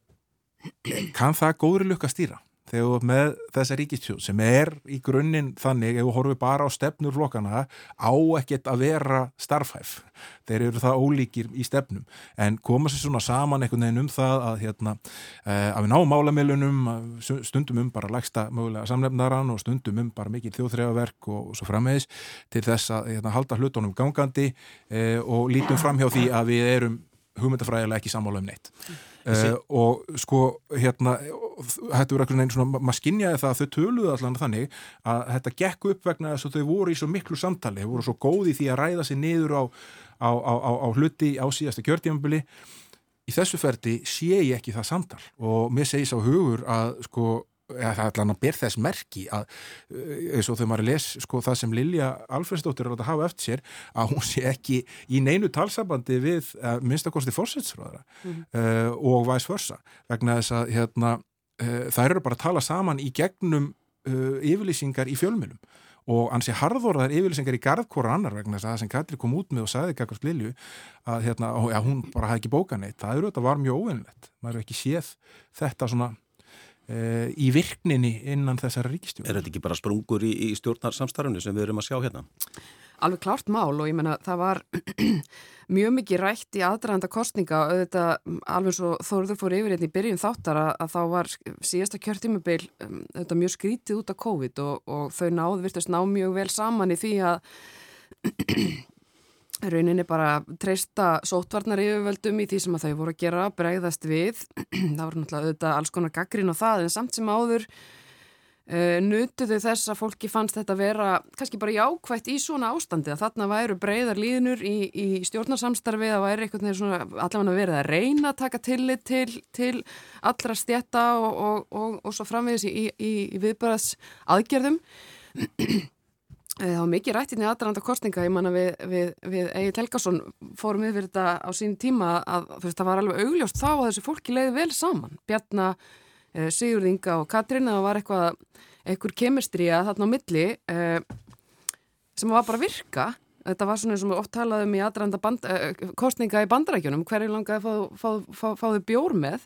kann það góðri lukka stýra þegar með þessa ríkistjóð sem er í grunninn þannig ef við horfum bara á stefnur flokkana á ekkert að vera starfhæf. Þeir eru það ólíkir í stefnum. En koma sér svona saman einhvern veginn um það að, hérna, eh, að við náum málamilunum stundum um bara lægsta mögulega samlefnaran og stundum um bara mikið þjóðþregaverk og, og svo frammeðis til þess að hérna, halda hlutunum gangandi eh, og lítum fram hjá því að við erum hugmyndafræðilega ekki sammála um neitt Uh, og sko hérna þetta voru eitthvað neina svona maður skinnjaði það að þau töluðu allan þannig að þetta gekk upp vegna þess að þau voru í svo miklu samtali, þau voru svo góði því að ræða sér niður á, á, á, á hluti á síðasta kjörtímanbili í þessu ferdi sé ég ekki það samtal og mér segis á hugur að sko það er alveg að ber þess merki að eh, eins og þegar maður les sko, það sem Lilja Alfredsdóttir er að hafa eftir sér að hún sé ekki í neinu talsabandi við uh, minnstakosti fórsetsfráðara mm -hmm. uh, og væs försa vegna þess að hérna, uh, þær eru bara að tala saman í gegnum yfirlýsingar í fjölmjölum og ansi harðorðar yfirlýsingar í gardkóra annar vegna þess að það sem Katri kom út með og sagði Gagast Lilju að hérna, já, hún bara hafði ekki bókan neitt, það eru þetta var mjög óvinnlegt maður hefur ekki séð þetta svona uh, í virkninni innan þessar ríkistjórn. Er þetta ekki bara sprungur í, í stjórnarsamstarfni sem við erum að sjá hérna? Alveg klart mál og ég menna það var [clears throat] mjög mikið rætt í aðdraðanda kostninga og þetta alveg svo þóruður fór yfir hérna í byrjun þáttar að, að þá var síðasta kjörtímabil um, þetta mjög skrítið út af COVID og, og þau náðu virtast ná mjög vel saman í því að [clears throat] rauninni bara treysta sótvarnar yfirvöldum í því sem að þau voru að gera, bregðast við. [clears throat] Það voru náttúrulega auðvitað alls konar gaggrín og það en samt sem áður uh, nutuðu þess að fólki fannst þetta vera kannski bara jákvægt í svona ástandi að þarna væru breyðar líðnur í, í stjórnarsamstarfi að væri eitthvað allavega verið að reyna að taka tillit til, til allra stjetta og, og, og, og svo framvegis í, í, í viðbæðas aðgerðum Eh, [clears throat] það var mikið rættinni hérna aðranda kostninga, ég manna við, við, við Egil Helgason fórum yfir þetta á sín tíma að veist, það var alveg augljóst þá að þessu fólki leiði vel saman. Bjarna, eh, Sigurð Inga og Katrín, það var eitthvað, eitthvað kemistríja þarna á milli eh, sem var bara virka. Þetta var svona sem við oft talaðum í aðranda eh, kostninga í bandarækjunum, hverju langaði fáðu fá, fá, fá, bjór með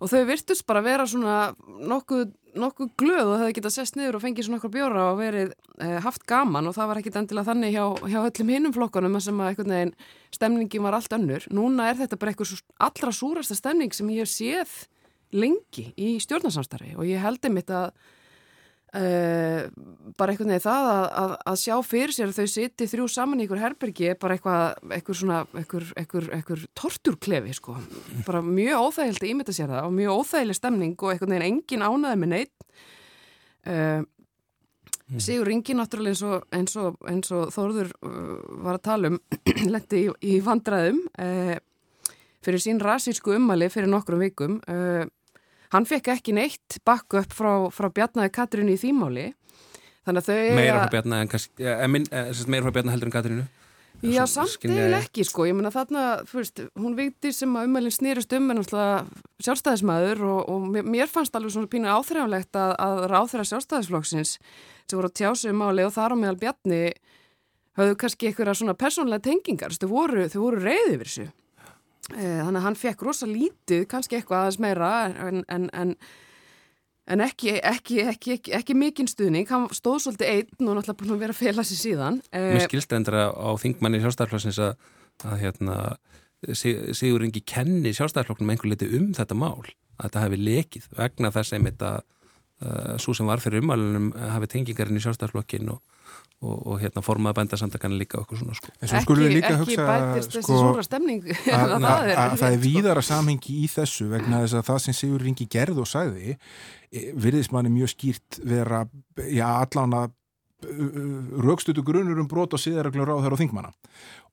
og þau virtust bara vera svona nokkuð nokkuð glöð og hefði getað sest niður og fengið svona okkur bjóra og verið e, haft gaman og það var ekkit endilega þannig hjá, hjá öllum hinnum flokkanum sem að einhvern veginn stemningin var allt önnur. Núna er þetta bara eitthvað allra súrasta stemning sem ég hef séð lengi í stjórnarsamstarfi og ég held einmitt að Uh, bara einhvern veginn það að, að, að sjá fyrir sér að þau siti þrjú saman í einhver herbergi er bara eitthvað, eitthvað svona einhver, einhver, einhver torturklefi sko. Bara mjög óþægild að ímynda sér það og mjög óþægileg stemning og einhvern veginn engin ánaði með neitt uh, Sigur Ringi náttúrulega eins og, eins og, eins og Þórður uh, var að tala um [clears throat] letti í, í vandraðum fyrir sín rasísku ummali fyrir nokkrum vikum. Og hann fekk ekki neitt bakku upp frá, frá Bjarnaði Katrínu í þýmáli meira frá Bjarnaði meira frá Bjarnaði heldur en Katrínu. Já, samt eða ekki sko, ég menna þarna, fyrst, hún veitir sem að umælinn snýrust um en sjálfstæðismæður og, og mér fannst alveg svona pínu áþræðanlegt að, að ráþæra sjálfstæðisflokksins sem voru að tjásu um áli og þar á meðal Bjarni hafðu kannski eitthvað svona persónlega tengingar, þau voru, voru reyðið yfir þessu. Eh, þannig að hann fekk rosa lítið, kannski eitthvað aðeins meira en, en, en, en ekki, ekki, ekki, ekki mikinn stuðning, hann stóð svolítið einn og náttúrulega búin að vera að fela sér síðan. Eh, Mér skilst endur á þingmanni sjálfstæðarflokksins að, að hérna, Sigur Ingi kenni sjálfstæðarflokknum einhver liti um þetta mál að þetta hefði lekið vegna þess að uh, svo sem var fyrir umælunum hafi tengingarinn í sjálfstæðarflokkin og og, og hérna formaða bændasamtakana líka okkur svona sko. Ekki, ekki bætist þessi sko, svona stemning [laughs] að, að, að, að það er víðara samhengi í þessu vegna þess að það sem Sigur Ringi gerð og sagði e, virðist manni mjög skýrt vera já allan að raukstutu grunur um brot og siðareglur á þeirra og þingmanna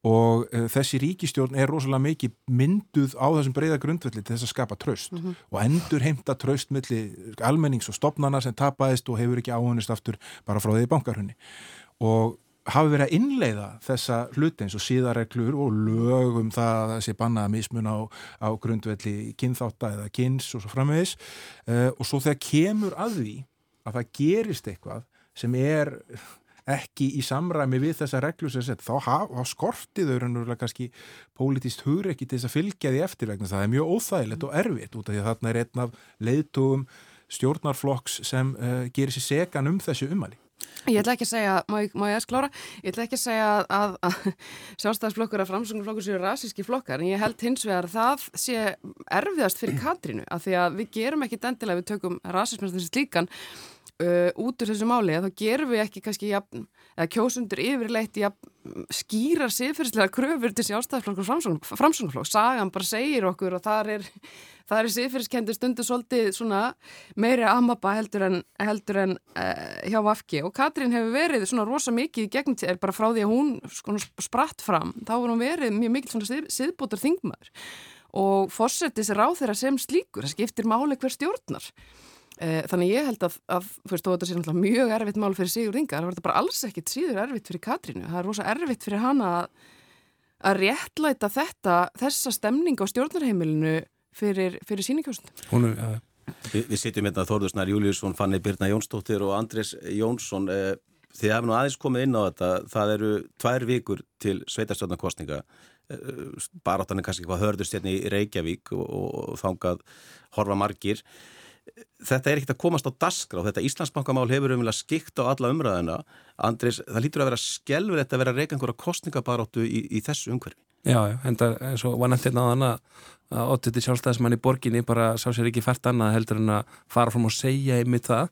og uh, þessi ríkistjórn er rosalega mikið mynduð á þessum breyða grundvelli til þess að skapa tröst mm -hmm. og endur heimta tröst millir almennings og stopnana sem tapaðist og hefur ekki áhunist aftur bara frá því bankarhunni og hafi verið að innleiða þessa hluti eins og síðareglur og lögum það að þessi bannaða mismun á, á grundvelli kynþátta eða kyns og svo framvegis uh, og svo þegar kemur að því að það gerist eitthvað sem er ekki í samræmi við þessa reglu sem sett, þá, þá skortiður en kannski pólitist hugur ekki til þess að fylgja því eftir vegna það er mjög óþægilegt og erfitt út af því að þarna er einn af leiðtugum stjórnarflokks sem uh, gerir sér segan um þessu umali. Ég ætla ekki að segja, má ég, má ég að sklára, ég ætla ekki að segja að, að sjálfstæðsflokkur að framsögnarflokkur séu rasíski flokkar en ég held hins vegar það sé erfiðast fyrir Katrínu að því að við gerum ekki dendilega við tökum rasismast þessi slíkan uh, út úr þessu máli að þá gerum við ekki kannski jafn, eða kjósundur yfirleitt jafn, skýrar siðferðslega kröfur til sjálfstæðsflokkur framsögnarflokk, sagan bara segir okkur og þar er það er siðfyrirskendi stundu svolítið meiri amaba heldur en, heldur en uh, hjá Vafki. Og Katrín hefur verið svona rosa mikið gegn til bara frá því að hún sko, spratt fram þá var hún verið mjög mikil svona sið, siðbótar þingmaður og fórsetis ráð þeirra sem slíkur, það skiptir máli hver stjórnar þannig ég held að, að fyrst og þetta sé náttúrulega mjög erfitt mál fyrir Sigur Inga, það verður bara alls ekkit síður erfitt fyrir Katrínu, það er rosa erfitt fyrir hana að, að réttlæta þetta, þessa stemning á stjórnarheimilinu fyrir, fyrir síningjósund ja. Vi, Við sitjum hérna Þórðursnar Júliusson, Fanni Birna Jónsdóttir og Andres Jónsson eh, þið hefum nú aðeins komið inn á þetta. Það eru tvær vikur til sveitarstjórnarkostninga eh, baráttan er kannski hvað hörðust hérna í Reykjavík og, og þángað horfa margir þetta er ekkert að komast á daskra og þetta Íslandsbankamál hefur umvel að skikta á alla umræðina Andris, það lítur að vera þetta að vera reyka einhverja kostningabaróttu í, í þessu umhverfi. Já, eins og var nefnt hérna á þann að óttið sjálfstæðismann í borginni bara sá sér ekki fært annað heldur en að fara fram og segja einmitt það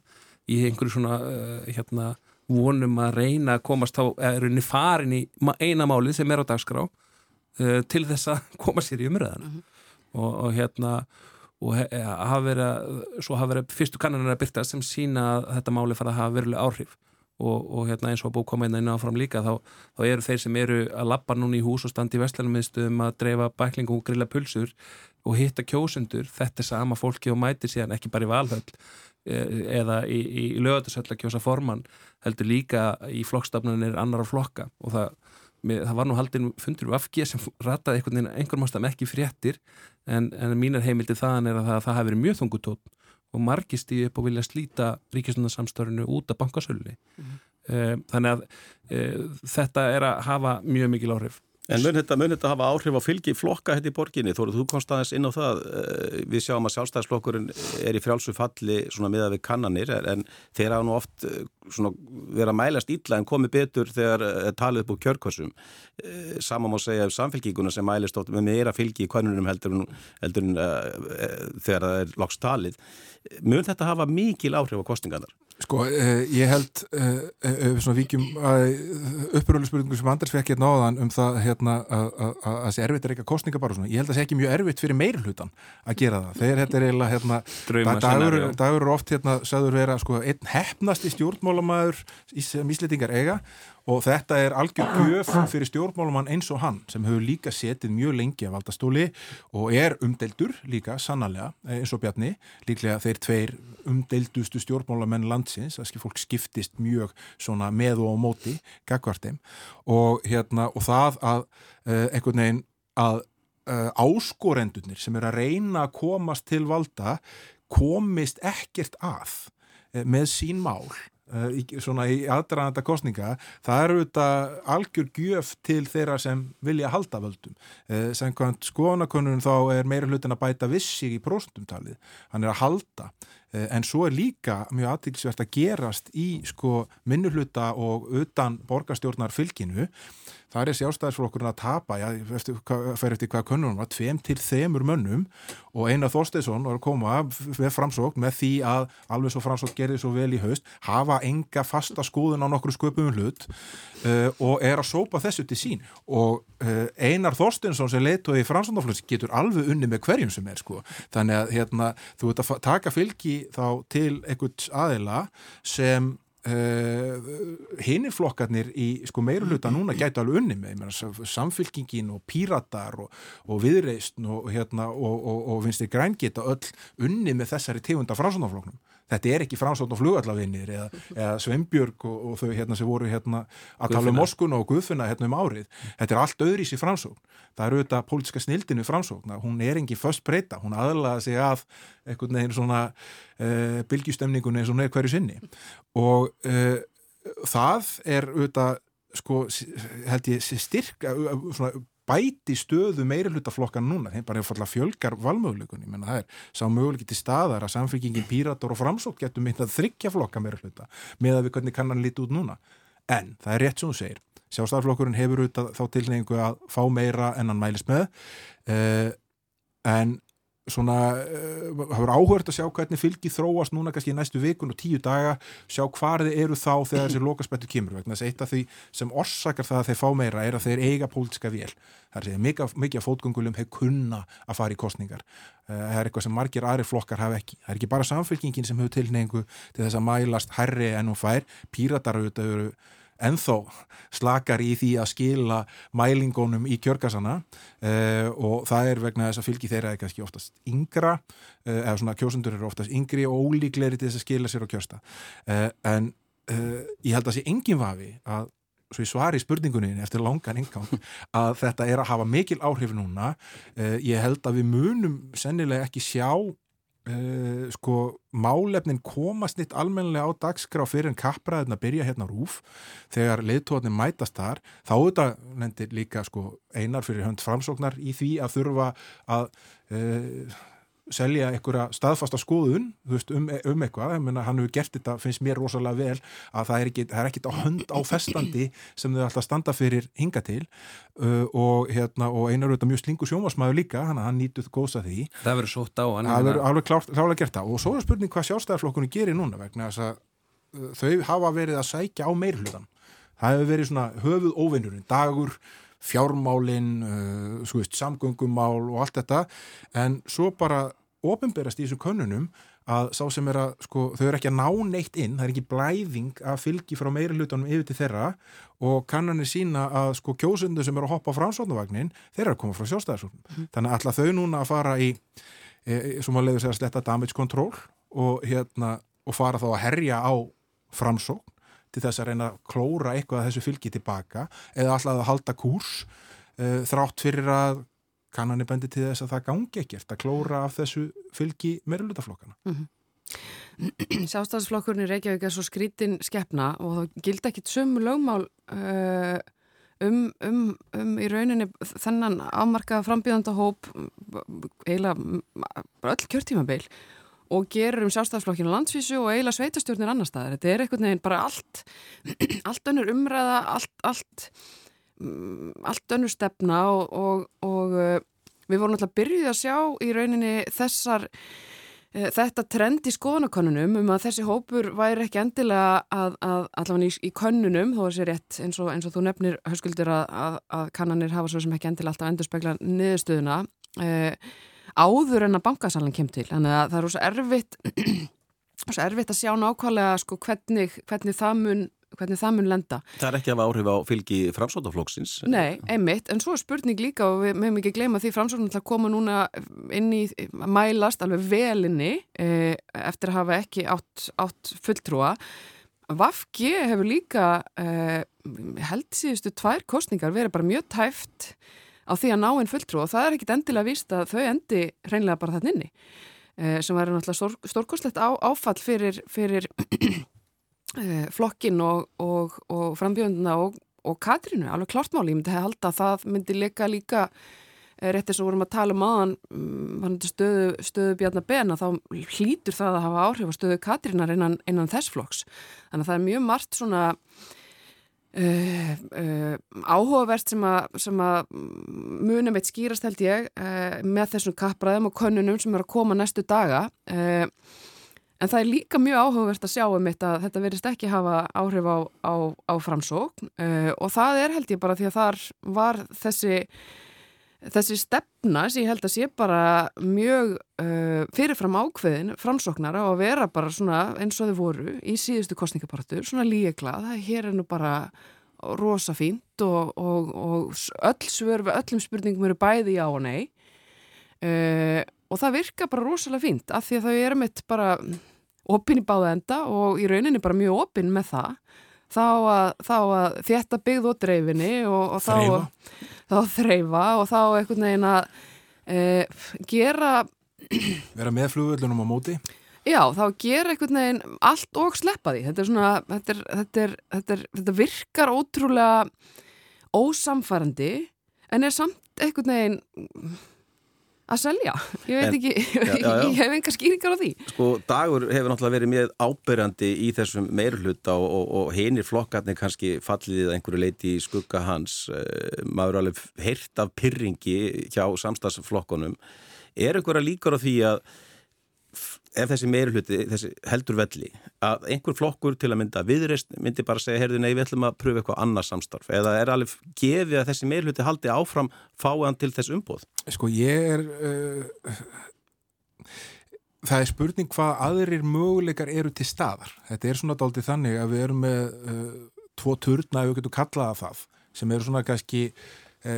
í einhverju svona uh, hérna, vonum að reyna að komast á, er unni farin í eina málið sem er á dagskrá uh, til þess að [laughs] koma sér í umræðana mm -hmm. og, og hérna og hafa verið, svo hafa verið fyrstu kannanar að byrta sem sína að þetta máli fara að hafa veruleg áhrif. Og, og hérna eins og að bú koma inn áfram líka þá, þá eru þeir sem eru að lappa núna í hús og standi í vestlænummiðstöðum að dreifa bæklingu og grilla pulsur og hitta kjósundur, þetta er sama fólki og mæti síðan ekki bara í valhöll e, eða í, í lögatursöll að kjósa formann heldur líka í flokkstafnunir annar á flokka. Og það Með, það var nú haldin fundur við afgið sem rataði einhvern veginn einhvern mástam ekki fréttir en, en mínar heimildi þaðan er að það, það hafi verið mjög þungutótt og margist í upp og vilja slíta ríkistundarsamstörinu út af bankasölunni mm -hmm. þannig að e, þetta er að hafa mjög mikil áhrif En mun þetta, mun þetta hafa áhrif á fylgi flokka hérna í borginni? Þóruð, þú komst aðeins inn á það. Eh, við sjáum að sjálfstæðisflokkurinn er í frjálsu falli miða við kannanir en þeir hafa nú oft eh, verið að mælast ítla en komið betur þegar eh, talið upp úr kjörkvæsum. Saman má segja um samfélgíkuna sem mælist oft með meira fylgi í kvænunum heldur heldur en uh, þegar það er loks talið. Mun þetta hafa mikil áhrif á kostingarnar? Sko, eh, ég held eh, eh, svona vikjum uppröðlusspurningu sem Anders fekk hérna áðan um það hérna, að sé erfitt að reyka kostninga bara svona, ég held að það sé ekki mjög erfitt fyrir meir hlutan að gera það, þegar þetta er eiginlega hérna, dagur, dagur er oft hérna, sagður vera sko, einn hefnasti stjórnmálamæður sem íslitingar eiga og þetta er algjör gjöf fyrir stjórnmálumann eins og hann sem hefur líka setið mjög lengi að valda stóli og er umdeldur líka sannarlega eins og Bjarni. Líklega þeir tveir umdeldustu stjórnmálamenn landsins, þess að fólk skiptist mjög svona með og á móti gagvartim og hérna og það að uh, einhvern veginn að uh, áskorendunir sem er að reyna að komast til valda komist ekkert að með sín mál í, svona í aðdraðanda kostninga það eru þetta algjör gjöf til þeirra sem vilja halda völdum. Uh, sem hvernig skoðanakonunum þá er meira hlutin að bæta vissi í próstumtalið, hann er að halda. Uh, en svo er líka mjög aðtilsvert að gerast í sko minnuluta og utan borgarstjórnar fylginu það er sjálfstæðisflokkurinn að tapa, já, eftir, fer eftir hvað könnunum var, tveim til þemur mönnum og Einar Þorsteinsson var að koma með framsókn með því að alveg svo framsókn gerði svo vel í haust hafa enga fasta skoðun á nokkru sköpum hlut uh, og er að sópa þessu til sín. Og uh, Einar Þorsteinsson sem leitu í framsóknarflöts getur alveg unni með hverjum sem er sko, þannig að hérna, þú ert að taka fylgi þá til einhvers aðila sem uh, hinirflokkarnir í sko meiruluta núna gætu alveg unni með samfylkingin og píratar og, og viðreist og, hérna, og, og finnst þið græn geta öll unni með þessari tegunda framsóknarfloknum þetta er ekki framsókn og flugallavinnir eða, [laughs] eða Sveinbjörg og, og þau hérna sem voru hérna að tala um Moskuna og Guðfinna hérna um árið, þetta er allt öðrís í framsókn, það eru auðvitað pólitska snildinu framsókn, hún er engi först breyta. Hún aðlaða sig að einhvern veginn svona uh, bylgjustemningun eins og hún er hverju sinni. Og uh, það er auðvitað sko held ég styrka svona bæti stöðu meira hlutaflokkan núna, þeim bara hefur fallað fjölgar valmöguleikunni, menna það er sá möguleiki til staðar að samfélkingin Pírator og Framsók getur myndið að þryggja flokka meira hluta með að við hvernig kannan lítið út núna. En það er rétt sem þú segir. Sjálfstæðarflokkurinn hefur auðvitað þá tilneingu að fá meira en hann mælis með. Uh, en svona, það verður áhört að sjá hvernig fylgi þróast núna kannski í næstu vikun og tíu daga, sjá hvar þið eru þá þegar þessi lokaspettur kemur vegna þess að eitt af því sem orsakar það að þeir fá meira er að þeir eiga pólitska vél. Það er mikið, mikið af fótgöngulum hefur kunna að fara í kostningar uh, það er eitthvað sem margir aðri flokkar hafa ekki. Það er ekki bara samfélkingin sem hefur tilneingu til þess að mælast herri en hún fær. Píratar auðvitað enþá slakar í því að skila mælingunum í kjörgasana uh, og það er vegna þess að fylgi þeirra er kannski oftast yngra uh, eða svona kjósundur eru oftast yngri og ólíkleri til þess að skila sér á kjörsta uh, en ég held að sé engin vafi að svo ég svari spurningunni eftir langan engang [laughs] að þetta er að hafa mikil áhrif núna. Ég held að við munum sennilega ekki sjá Uh, sko málefnin komast nýtt almenlega á dagskrá fyrir en kappræðin að byrja hérna rúf þegar leittóðin mætast þar þá þetta nendir líka sko einar fyrir hönd framsóknar í því að þurfa að uh, selja einhverja staðfasta skoðun veist, um, um eitthvað, menna, hann hefur gert þetta finnst mér rosalega vel að það er ekkit, það er ekkit á hönd á festandi sem þau alltaf standa fyrir hinga til. Uh, og, hérna, og einar auðvitað mjög slingu sjómasmæður líka hann, hann nýtuð góðs að því. Það verður sótt á hann það verður alveg klálega gert það. Og svo er spurning hvað sjálfstæðarflokkunni gerir núna vegna þess að uh, þau hafa verið að sækja á meirhlutan það hefur verið svona höfuð óvinnurinn dagur fjármálin, uh, veist, samgöngumál og allt þetta en svo bara ofinberast í þessum könnunum að sá sem er að, sko, þau eru ekki að ná neitt inn, það er ekki blæðing að fylgi frá meiri hlutunum yfir til þeirra og kannanir sína að, sko, kjósundu sem eru að hoppa á framsóknarvagnin, þeir eru að koma frá sjálfstæðarsóknum. Mm. Þannig að alltaf þau núna að fara í, e, e sem að leiður segja sletta damage control og hérna, og fara þá að herja á framsókn til þess að reyna að klóra eitthvað að þessu fylgi tilbaka eða alltaf að halda kúrs uh, þrátt fyrir að kannanir bendi til þess að það gangi ekkert að klóra af þessu fylgi meirulutaflokkana. Mm -hmm. [clears throat] Sjástafsflokkurinn í Reykjavík er svo skrítin skeppna og þá gildi ekkit sömu lögmál uh, um, um, um í rauninni þennan afmarkaða frambíðanda hóp eiginlega öll kjörtímabeil og gerur um sjálfstæðsflokkinu landsvísu og eiginlega sveitastjórnir annar staðar. Þetta er einhvern veginn bara allt, [clears throat] allt önnur umræða, allt, allt, mm, allt önnur stefna og, og, og uh, við vorum alltaf byrjuð að sjá í rauninni þessar, uh, þetta trend í skoðanakonunum um að þessi hópur væri ekki endilega að, að allavega í, í konunum, þó að það sé rétt eins og, eins og þú nefnir hauskuldur að, að, að kannanir hafa svo sem ekki endilega alltaf endur spekla niðurstöðuna. Uh, áður en að bankasalan kem til þannig að það er svo erfitt [clears throat] svo erfitt að sjá nákvæmlega sko, hvernig, hvernig það mun hvernig það mun lenda. Það er ekki af áhrif á fylgi framsótaflokksins? Nei, einmitt, en svo er spurning líka og við mögum ekki gleyma því að koma núna inn í mælast alveg velinni eh, eftir að hafa ekki átt, átt fulltrúa. Vafki hefur líka eh, held síðustu tvær kostningar verið bara mjög tæft á því að ná einn fulltrú og það er ekkit endilega víst að þau endi hreinlega bara þarna inni. Eh, sem væri náttúrulega stór, stórkoslegt á, áfall fyrir, fyrir [clears throat] eh, flokkin og, og, og frambjönduna og, og Katrínu, alveg klartmáli, ég myndi halda að það myndi leika líka eh, rétt eins og vorum að tala um aðan mm, stöðu, stöðu Bjarnar Bena þá hlýtur það að hafa áhrif á stöðu Katrínar innan, innan þess flokks. Þannig að það er mjög margt svona Uh, uh, áhugavert sem að munum eitt skýrast held ég uh, með þessum kappræðum og könnunum sem eru að koma næstu daga. En það er líka mjög áhugavert að sjá um þetta að þetta verist ekki hafa áhrif á, á, á framsókn. Og það er held ég bara því að þar var þessi þessi stefna sem ég held að sé bara mjög uh, fyrirfram ákveðin framsóknar á að vera bara svona eins og þau voru í síðustu kostningapartur svona líeglað, það hér er nú bara rosa fínt og, og, og öll svör við öllum spurningum eru bæði já og nei. Uh, og það virka bara rosalega fínt af því að þau eru mitt bara opinn í báða enda og í rauninni bara mjög opinn með það þá að, þá að þetta byggð og dreifinni og, og þá, þá þreifa og þá einhvern veginn að e, gera [clears throat] vera með flugvöldunum á móti? Já þá gera einhvern veginn allt og sleppa því. Þetta er svona þetta, er, þetta, er, þetta, þetta virkar ótrúlega ósamfærandi en er samt einhvern veginn að selja, ég veit en, ekki já, [laughs] já, já. ég hef enga skýringar á því. Sko dagur hefur náttúrulega verið mjög ábyrjandi í þessum meirhluta og, og, og hinir flokkarnir kannski fallið einhverju leiti í skugga hans. Uh, maður alveg heyrt af pyrringi hjá samstagsflokkonum er einhverja líkar á því að ef þessi meirhluti, þessi heldur velli að einhver flokkur til að mynda viðreist myndi bara segja, heyrðu nei, við ætlum að pröfa eitthvað annars samstarf, eða er alveg gefið að þessi meirhluti haldi áfram fáan til þess umbóð? Sko ég er uh, það er spurning hvað aðrir möguleikar eru til staðar. Þetta er svona dálítið þannig að við erum með uh, tvo turna, ef við getum kallaða það, sem eru svona kannski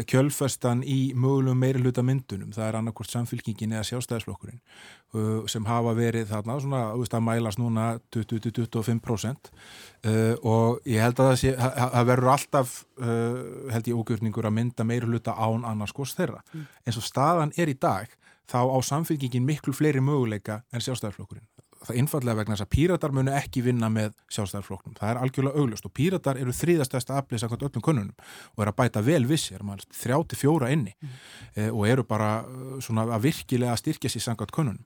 kjölfestan í mögulegum meiri hluta myndunum, það er annarkort samfylkingin eða sjálfstæðisflokkurinn uh, sem hafa verið þarna svona, að mælast núna 20-25% uh, og ég held að það, sé, það verður alltaf held ég ógjörningur að mynda meiri hluta án annars kost þeirra. Mm. En svo staðan er í dag þá á samfylkingin miklu fleiri möguleika en sjálfstæðisflokkurinn það innfallega vegna þess að píratar munu ekki vinna með sjálfstæðarfloknum. Það er algjörlega auglust og píratar eru þrýðastæsta aflið sakvæmt öllum konunum og er að bæta vel vissir, þrjá til fjóra inni mm. eh, og eru bara eh, svona að virkilega styrkja sér sakvæmt konunum.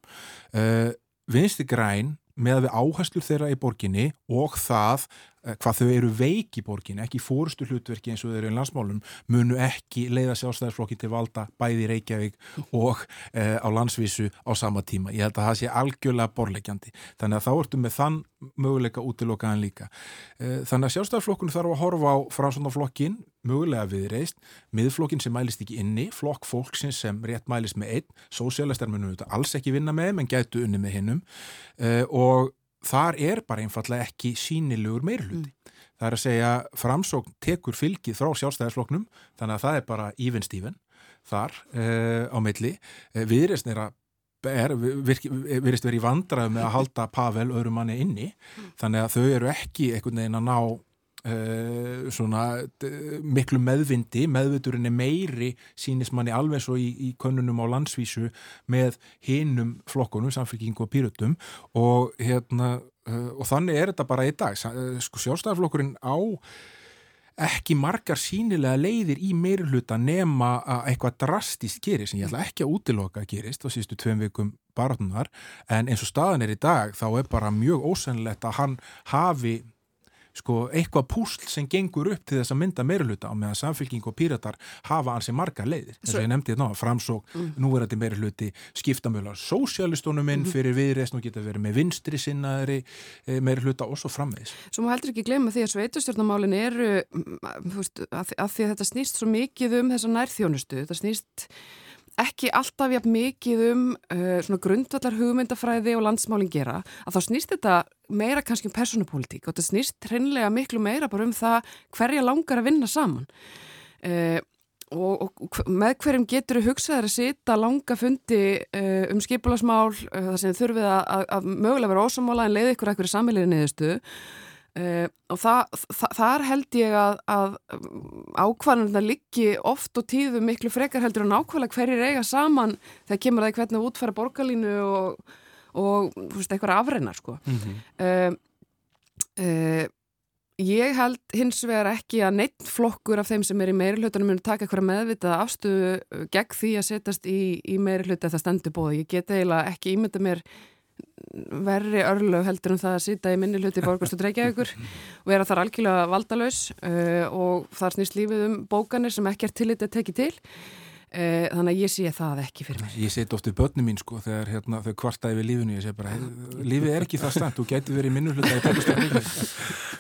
Eh, Vinsti græn með við áherslur þeirra í borginni og það Eh, hvað þau eru veik í borgin, ekki fórustu hlutverki eins og þau eru í landsmálum, munu ekki leiða sjálfstæðarflokki til valda bæði Reykjavík og e, á landsvísu á sama tíma. Ég held að það sé algjörlega borlegjandi. Þannig að þá ertu með þann möguleika útilokaðan líka. E, þannig að sjálfstæðarflokkunu þarf að horfa á framsvondarflokkin, mögulega viðreist, miðflokkin sem mælist ekki inni, flokk fólksins sem rétt mælist með einn, sósialistar munum þetta alls ekki vinna með, menn gætu unni með hinnum e, og þar er bara einfallega ekki sínilegur meirhluti. Mm. Það er að segja framsókn tekur fylgið frá sjálfstæðisfloknum þannig að það er bara even Steven þar uh, á milli. Uh, Viðreysn er að er, virðist verið í vandraðu með að halda Pavel öðrum manni inni mm. þannig að þau eru ekki einhvern veginn að ná Uh, svona miklu meðvindi, meðviturinn er meiri sínist manni alveg svo í, í könnunum á landsvísu með hinnum flokkunum, samfélkingu og pýrutum og hérna uh, og þannig er þetta bara í dag. Uh, sko sjálfstæðarflokkurinn á ekki margar sínilega leiðir í meiruluta nema að eitthvað drastist gerist sem ég ætla ekki að útiloka að gerist á síðustu tveim vikum barðunar en eins og staðan er í dag þá er bara mjög ósennlegt að hann hafi sko eitthvað púsl sem gengur upp til þess að mynda meiruluta á meðan samfélking og píratar hafa ansi margar leiðir eins og ég nefndi þetta ná, framsók, mm. nú er þetta meiriluti skiptamölar sósialistónum inn mm. fyrir viðreist, nú geta verið með vinstri sinnaðri eh, meiriluta og svo framvegs Svo má heldur ekki glemja því að sveitustjórnamálin eru veist, að, að því að þetta snýst svo mikið um þessa nærþjónustu, þetta snýst ekki alltaf jafn mikið um uh, grundvallar hugmyndafræði og landsmálinn gera, að þá snýst þetta meira kannski um personupolítík og þetta snýst hreinlega miklu meira bara um það hverja langar að vinna saman. Uh, og, og með hverjum getur þau hugsaður að sita langa fundi uh, um skipulasmál þar sem þurfið að, að, að mögulega vera ósamála en leiði ykkur ekkur í samviliðinu niðurstu Uh, og það, það, þar held ég að, að ákvarðanuna liggi oft og tíðu miklu frekar heldur en ákvarðanlega hverjir eiga saman þegar kemur það í hvernig útfæra borgarlínu og, og eitthvað afrennar sko. mm -hmm. uh, uh, ég held hins vegar ekki að neitt flokkur af þeim sem er í meirihlutunum munu taka eitthvað meðvitað afstöðu gegn því að setjast í, í meirihlutu að það stendur bóði. Ég get eiginlega ekki ímynda mér verri örlög heldur um það að sýta í minni hluti borgarstu Reykjavíkur og vera þar algjörlega valdalös uh, og þar snýst lífið um bókanir sem ekki er tillit að teki til þannig að ég sé það ekki fyrir mér. Ég seti ofta í börnum mín sko þegar hérna, þau kvartaði við lífinu ég segi bara, lífið er ekki það stand þú getur verið í minnuluta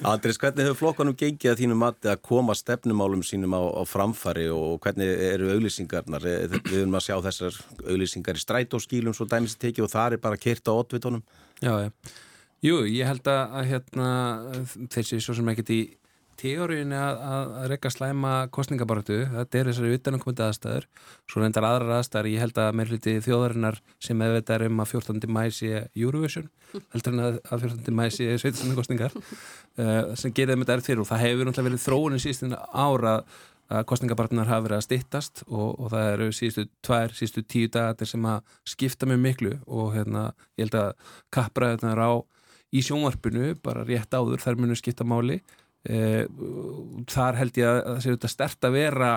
Andris, hvernig hefur flokkanum gengið að þínu mati að koma stefnumálum sínum á, á framfari og hvernig eru auglýsingarnar við höfum að sjá þessar auglýsingar í strætóskílum svo dæmis að tekið og það er bara kert á já. Jú, ég held að, að hérna, þessi svo sem ekkert í teóriðinu að, að, rekka slæma kostningabaratu, þetta er þessari utanumkomandi aðstæður, svo reyndar aðrar aðstæður ég held að mér hluti þjóðarinnar sem ef þetta er um að 14. mæsi Eurovision, heldur en að 14. mæsi sveitislega kostningar uh, sem gerir þetta erð fyrir og það hefur náttúrulega verið þróunin síðustinn ára að kostningabartunar hafa verið að stittast og, og það eru síðustu tvær, síðustu tíu dagar sem að skipta mjög miklu og hérna, ég held að kappræðunar á í sjónvarpinu, bara rétt áður, þær munu skipta máli Eh, þar held ég að það sé auðvitað stert að vera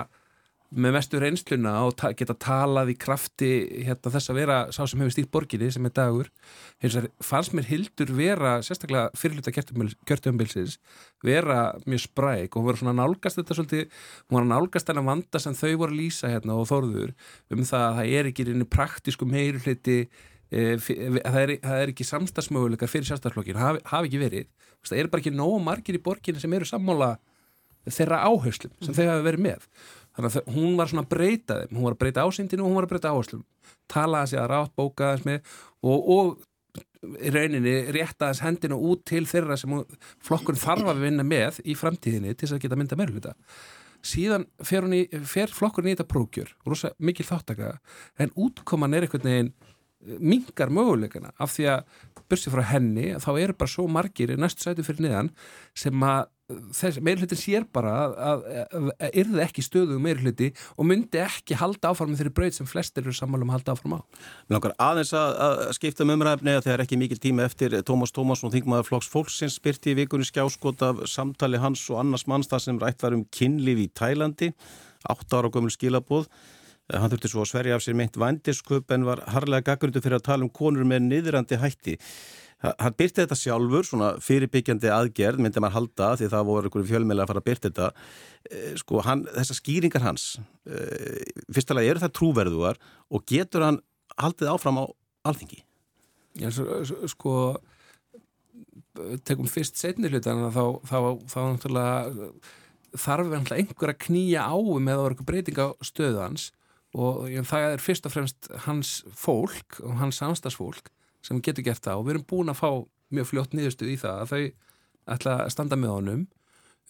með mestu reynsluna og ta geta talað í krafti hérna, þess að vera sá sem hefur stýrt borginni sem er dagur. Hins fannst mér hildur vera sérstaklega fyrirluta kjörtumbilsins vera mjög spræk og var svona nálgast þetta svolítið hún var nálgast þennan vanda sem þau voru lýsa hérna og þorður um það að það er ekki reyni praktísku meiruliti e, það, er, það er ekki samstagsmöguleikar fyrir sjálfstæðarflokkinu, hafi, hafi ekki verið. Það er bara ekki nógu margir í borginni sem eru sammála þeirra áherslum sem mm. þau hafi verið með. Þannig að hún var svona að breyta þeim hún var að breyta ásýndinu og hún var að breyta áherslum. Talaði sig að rátt bókaðis með og, og í rauninni réttaðis hendina út til þeirra sem flokkurinn þarf að vinna með í framtíðinni til þess að geta mynda meðluta síðan fer, fer flokkurinn í þetta prókjör rosa mikil þáttaka en útkoman er einhvern veginn mingar möguleikana. Af því að börsið frá henni þá eru bara svo margir í næstu sætu fyrir niðan sem að meirhlutin sér bara að, yrði ekki stöðu meirhluti og myndi ekki halda áfram með þeirri brauð sem flestir eru sammálum að halda áfram á. Mér langar aðeins að, að skipta um umræfni að þegar ekki mikil tíma eftir. Tómas Tómasson þingmaður flokks fólksins spyrti í vikunni skjáskot af samtali hans og annars manns það sem rætt var um kynlíf í Tælandi, 8 ára gömul skilabóð Hann þurfti svo að sverja af sér meint vandisköp en var harlega gaggrundu fyrir að tala um konur með niðrandi hætti. Hann byrti þetta sjálfur, svona fyrirbyggjandi aðgerð, myndi maður halda því það voru einhverju fjölmeila að fara að byrta þetta. Eh, sko, hann, þessar skýringar hans, eh, fyrstulega eru það trúverðuar og getur hann haldið áfram á alþingi? Já, sko, tekum fyrst setni hlutan þá, þá, þá, þá þarf einhver að knýja á með að vera eitthvað breyting á stöðans og það er fyrst og fremst hans fólk og hans samstagsfólk sem getur gert það og við erum búin að fá mjög fljótt niðurstuð í það að þau ætla að standa með honum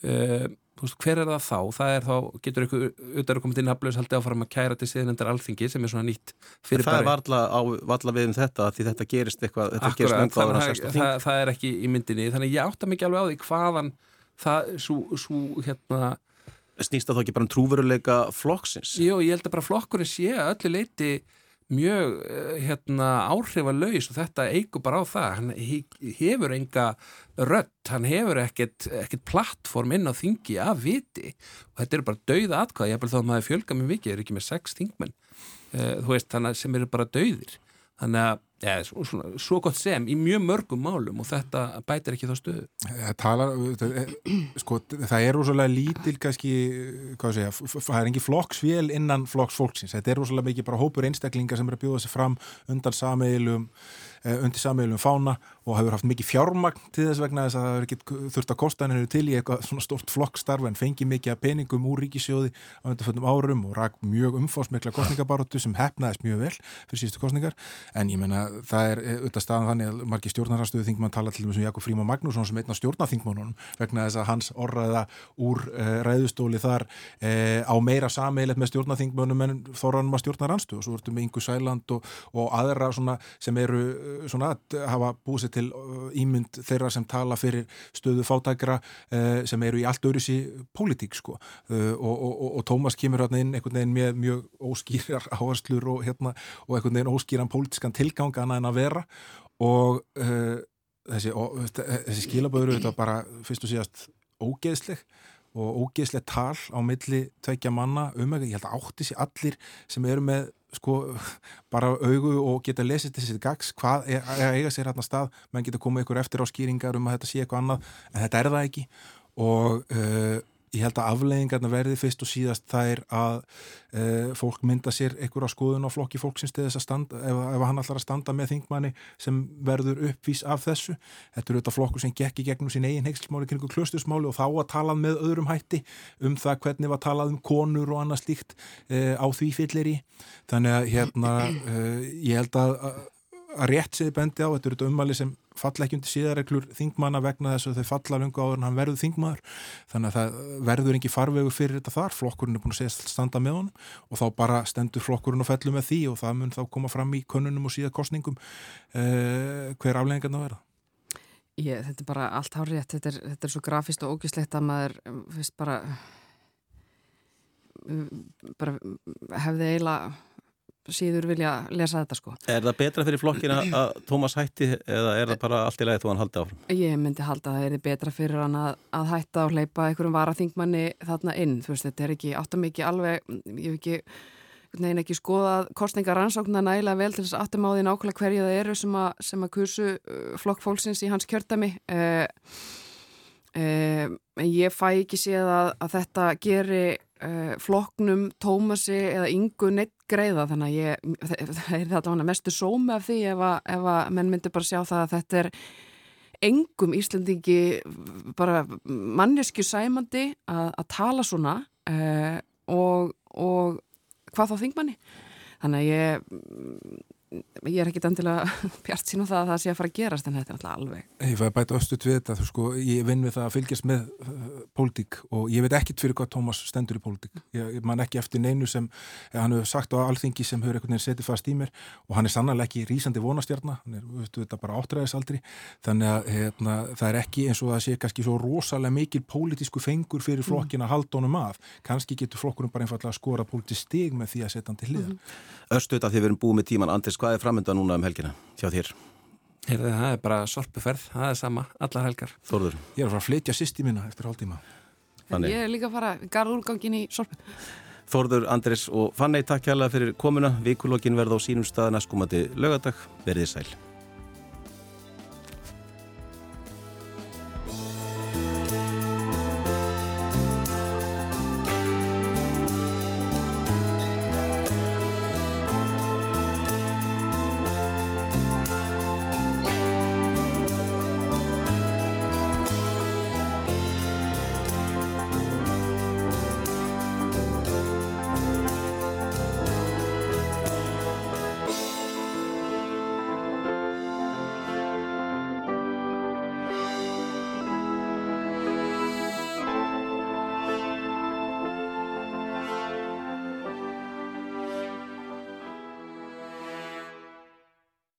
uh, veist, hver er það þá? Það er þá, getur ykkur auðvitað komið til nafnlaus haldið áfram að kæra til síðanendar alþingi sem er svona nýtt fyrir það bara. Það er varla við um þetta því þetta gerist eitthvað, þetta Akkurat, gerist það, það, það, það er ekki í myndinni þannig ég átta mikið alveg á því hvaðan það, svo hérna snýst það þá ekki bara um trúveruleika flokksins? Jú, ég held að bara flokkurinn sé að öllu leiti mjög eh, hérna, áhrifalauðs og þetta eigur bara á það. Hann hefur enga rött, hann hefur ekkert, ekkert plattform inn á þingi að viti. Og þetta eru bara dauða atkvæði, ég hef bara þá að maður fjölga mjög mikið, ég er ekki með sex þingmenn. Uh, þú veist, þannig sem eru bara dauðir. Þannig að ja, svona, svo gott sem í mjög mörgum málum og þetta bætir ekki þá stöðu. Tala, sko, það er rosalega lítil kannski, hvað segja það er engi flokksvél innan flokksfólksins þetta er rosalega mikið bara hópur einstaklingar sem er að bjóða sig fram undan sameilum Eh, undir sammeilum fána og hefur haft mikið fjármagn til þess vegna þess að það hefur ekki þurft að kosta henni til í eitthvað svona stort flokkstarf en fengi mikið að peningum úr ríkisjóði á undirföldum árum og rak mjög umfásmikla kostningabaróttu sem hefnaðist mjög vel fyrir síðustu kostningar en ég menna það er auðvitað eh, staðan þannig að margir stjórnarhastuðu þingmann tala til þessum Jakob Fríma Magnússon sem einna stjórnarþingmannunum vegna þess að hans orraða úr uh, ræðustóli þar uh, á meira sameilet með stjórnarþingmannum en þóranum að stjórnaranstu og svo ertum við Ingu Sæland og, og aðra sem eru svona að hafa búið sér til ímynd þeirra sem tala fyrir stöðu fátækra uh, sem eru í allt öðru sí pólitík sko. Og, og, og Tómas kemur hérna inn einhvern veginn með mjög óskýrar [laughs] áherslur og, hérna, og einhvern veginn óskýran pólitískan tilgang annað en að vera og uh, þessi, þessi skilaböður þetta bara fyrst og síðast ógeðsleg og ógeðsleg tal á milli tveikja manna um ekki, ég held að átti sér allir sem eru með sko bara augu og geta lesið þessi gags hvað er að eiga sér hérna stað. Menn geta komið ykkur eftir á skýringar um að þetta sé eitthvað annað en þetta er það ekki. Og uh, ég held að afleiðingarna verði fyrst og síðast þær að uh, fólk mynda sér einhverja skoðun á flokki fólksins standa, ef, ef hann ætlar að standa með þingmanni sem verður uppvís af þessu. Þetta eru auðvitað flokkur sem gekk í gegnum sín eigin heikslmáli kring klustusmáli og þá að talað með öðrum hætti um það hvernig var talað um konur og annað slíkt uh, á því fyllir í. Þannig að hérna, uh, ég held að, að rétt séði bendi á, þetta eru þetta ummali sem falla ekki undir síðareglur þingmanna vegna þess að þau falla lunga áður en hann verður þingmaður. Þannig að það verður ekki farvegur fyrir þetta þar, flokkurinn er búin að segja standa með honum og þá bara stendur flokkurinn og fellur með því og það mun þá koma fram í könnunum og síðakostningum eh, hver afleggingarna verða? Ég, þetta er bara allt hár rétt, þetta er, þetta er svo grafist og ógislegt að maður veist, bara, bara hefði eiginlega síður vilja lesa þetta sko. Er það betra fyrir flokkina að Tómas hætti eða er það bara allt í lagi þó hann haldi áfram? Ég myndi halda að það er betra fyrir hann að, að hætta og hleypa einhverjum varaþingmanni þarna inn. Þú veist, þetta er ekki áttam ekki alveg, ég hef ekki neginn ekki skoðað kostningar rannsóknar nægilega vel til þess að áttum á því nákvæmlega hverju það eru sem að, sem að kursu uh, flokkfólksins í hans kjördami uh, uh, en ég fæ ekki séð að, að þetta geri uh, flokknum Tómasi eða yngu neitt greiða þannig að ég, það er þetta mestu sómi af því ef að, ef að menn myndi bara sjá það að þetta er engum Íslandingi bara mannesku sæmandi að, að tala svona uh, og, og hvað þá þingmanni. Þannig að ég ég er ekkit endilega [laughs] bjart sín á það að það sé að fara að gerast en þetta er alltaf alveg Ég fæði bæta östut við þetta, þú sko, ég vinn við það að fylgjast með uh, pólitík og ég veit ekkit fyrir hvað Tómas stendur í pólitík. Ég, ég man ekki eftir neinu sem ja, hann hefur sagt á alþingi sem hefur einhvern veginn setið fast í mér og hann er sannlega ekki rísandi vonastjarnar, hann er, veistu, þetta bara áttræðisaldri, þannig að hérna, það er ekki eins og það sé kannski svo rosalega mikil pólitísku fengur hvað er framönda núna um helgina hjá þér? Heyrði, það er bara sorpuferð, það er sama, allar helgar. Þorður? Ég er að fara að flytja sýsti mína eftir hálftíma. Þannig. Ég er líka að fara garð úrgangin í sorpu. Þorður, Andris og Fannei, takk kærlega fyrir komuna. Vikulokkin verða á sínum stað næstkomandi lögadag. Verðið sæl.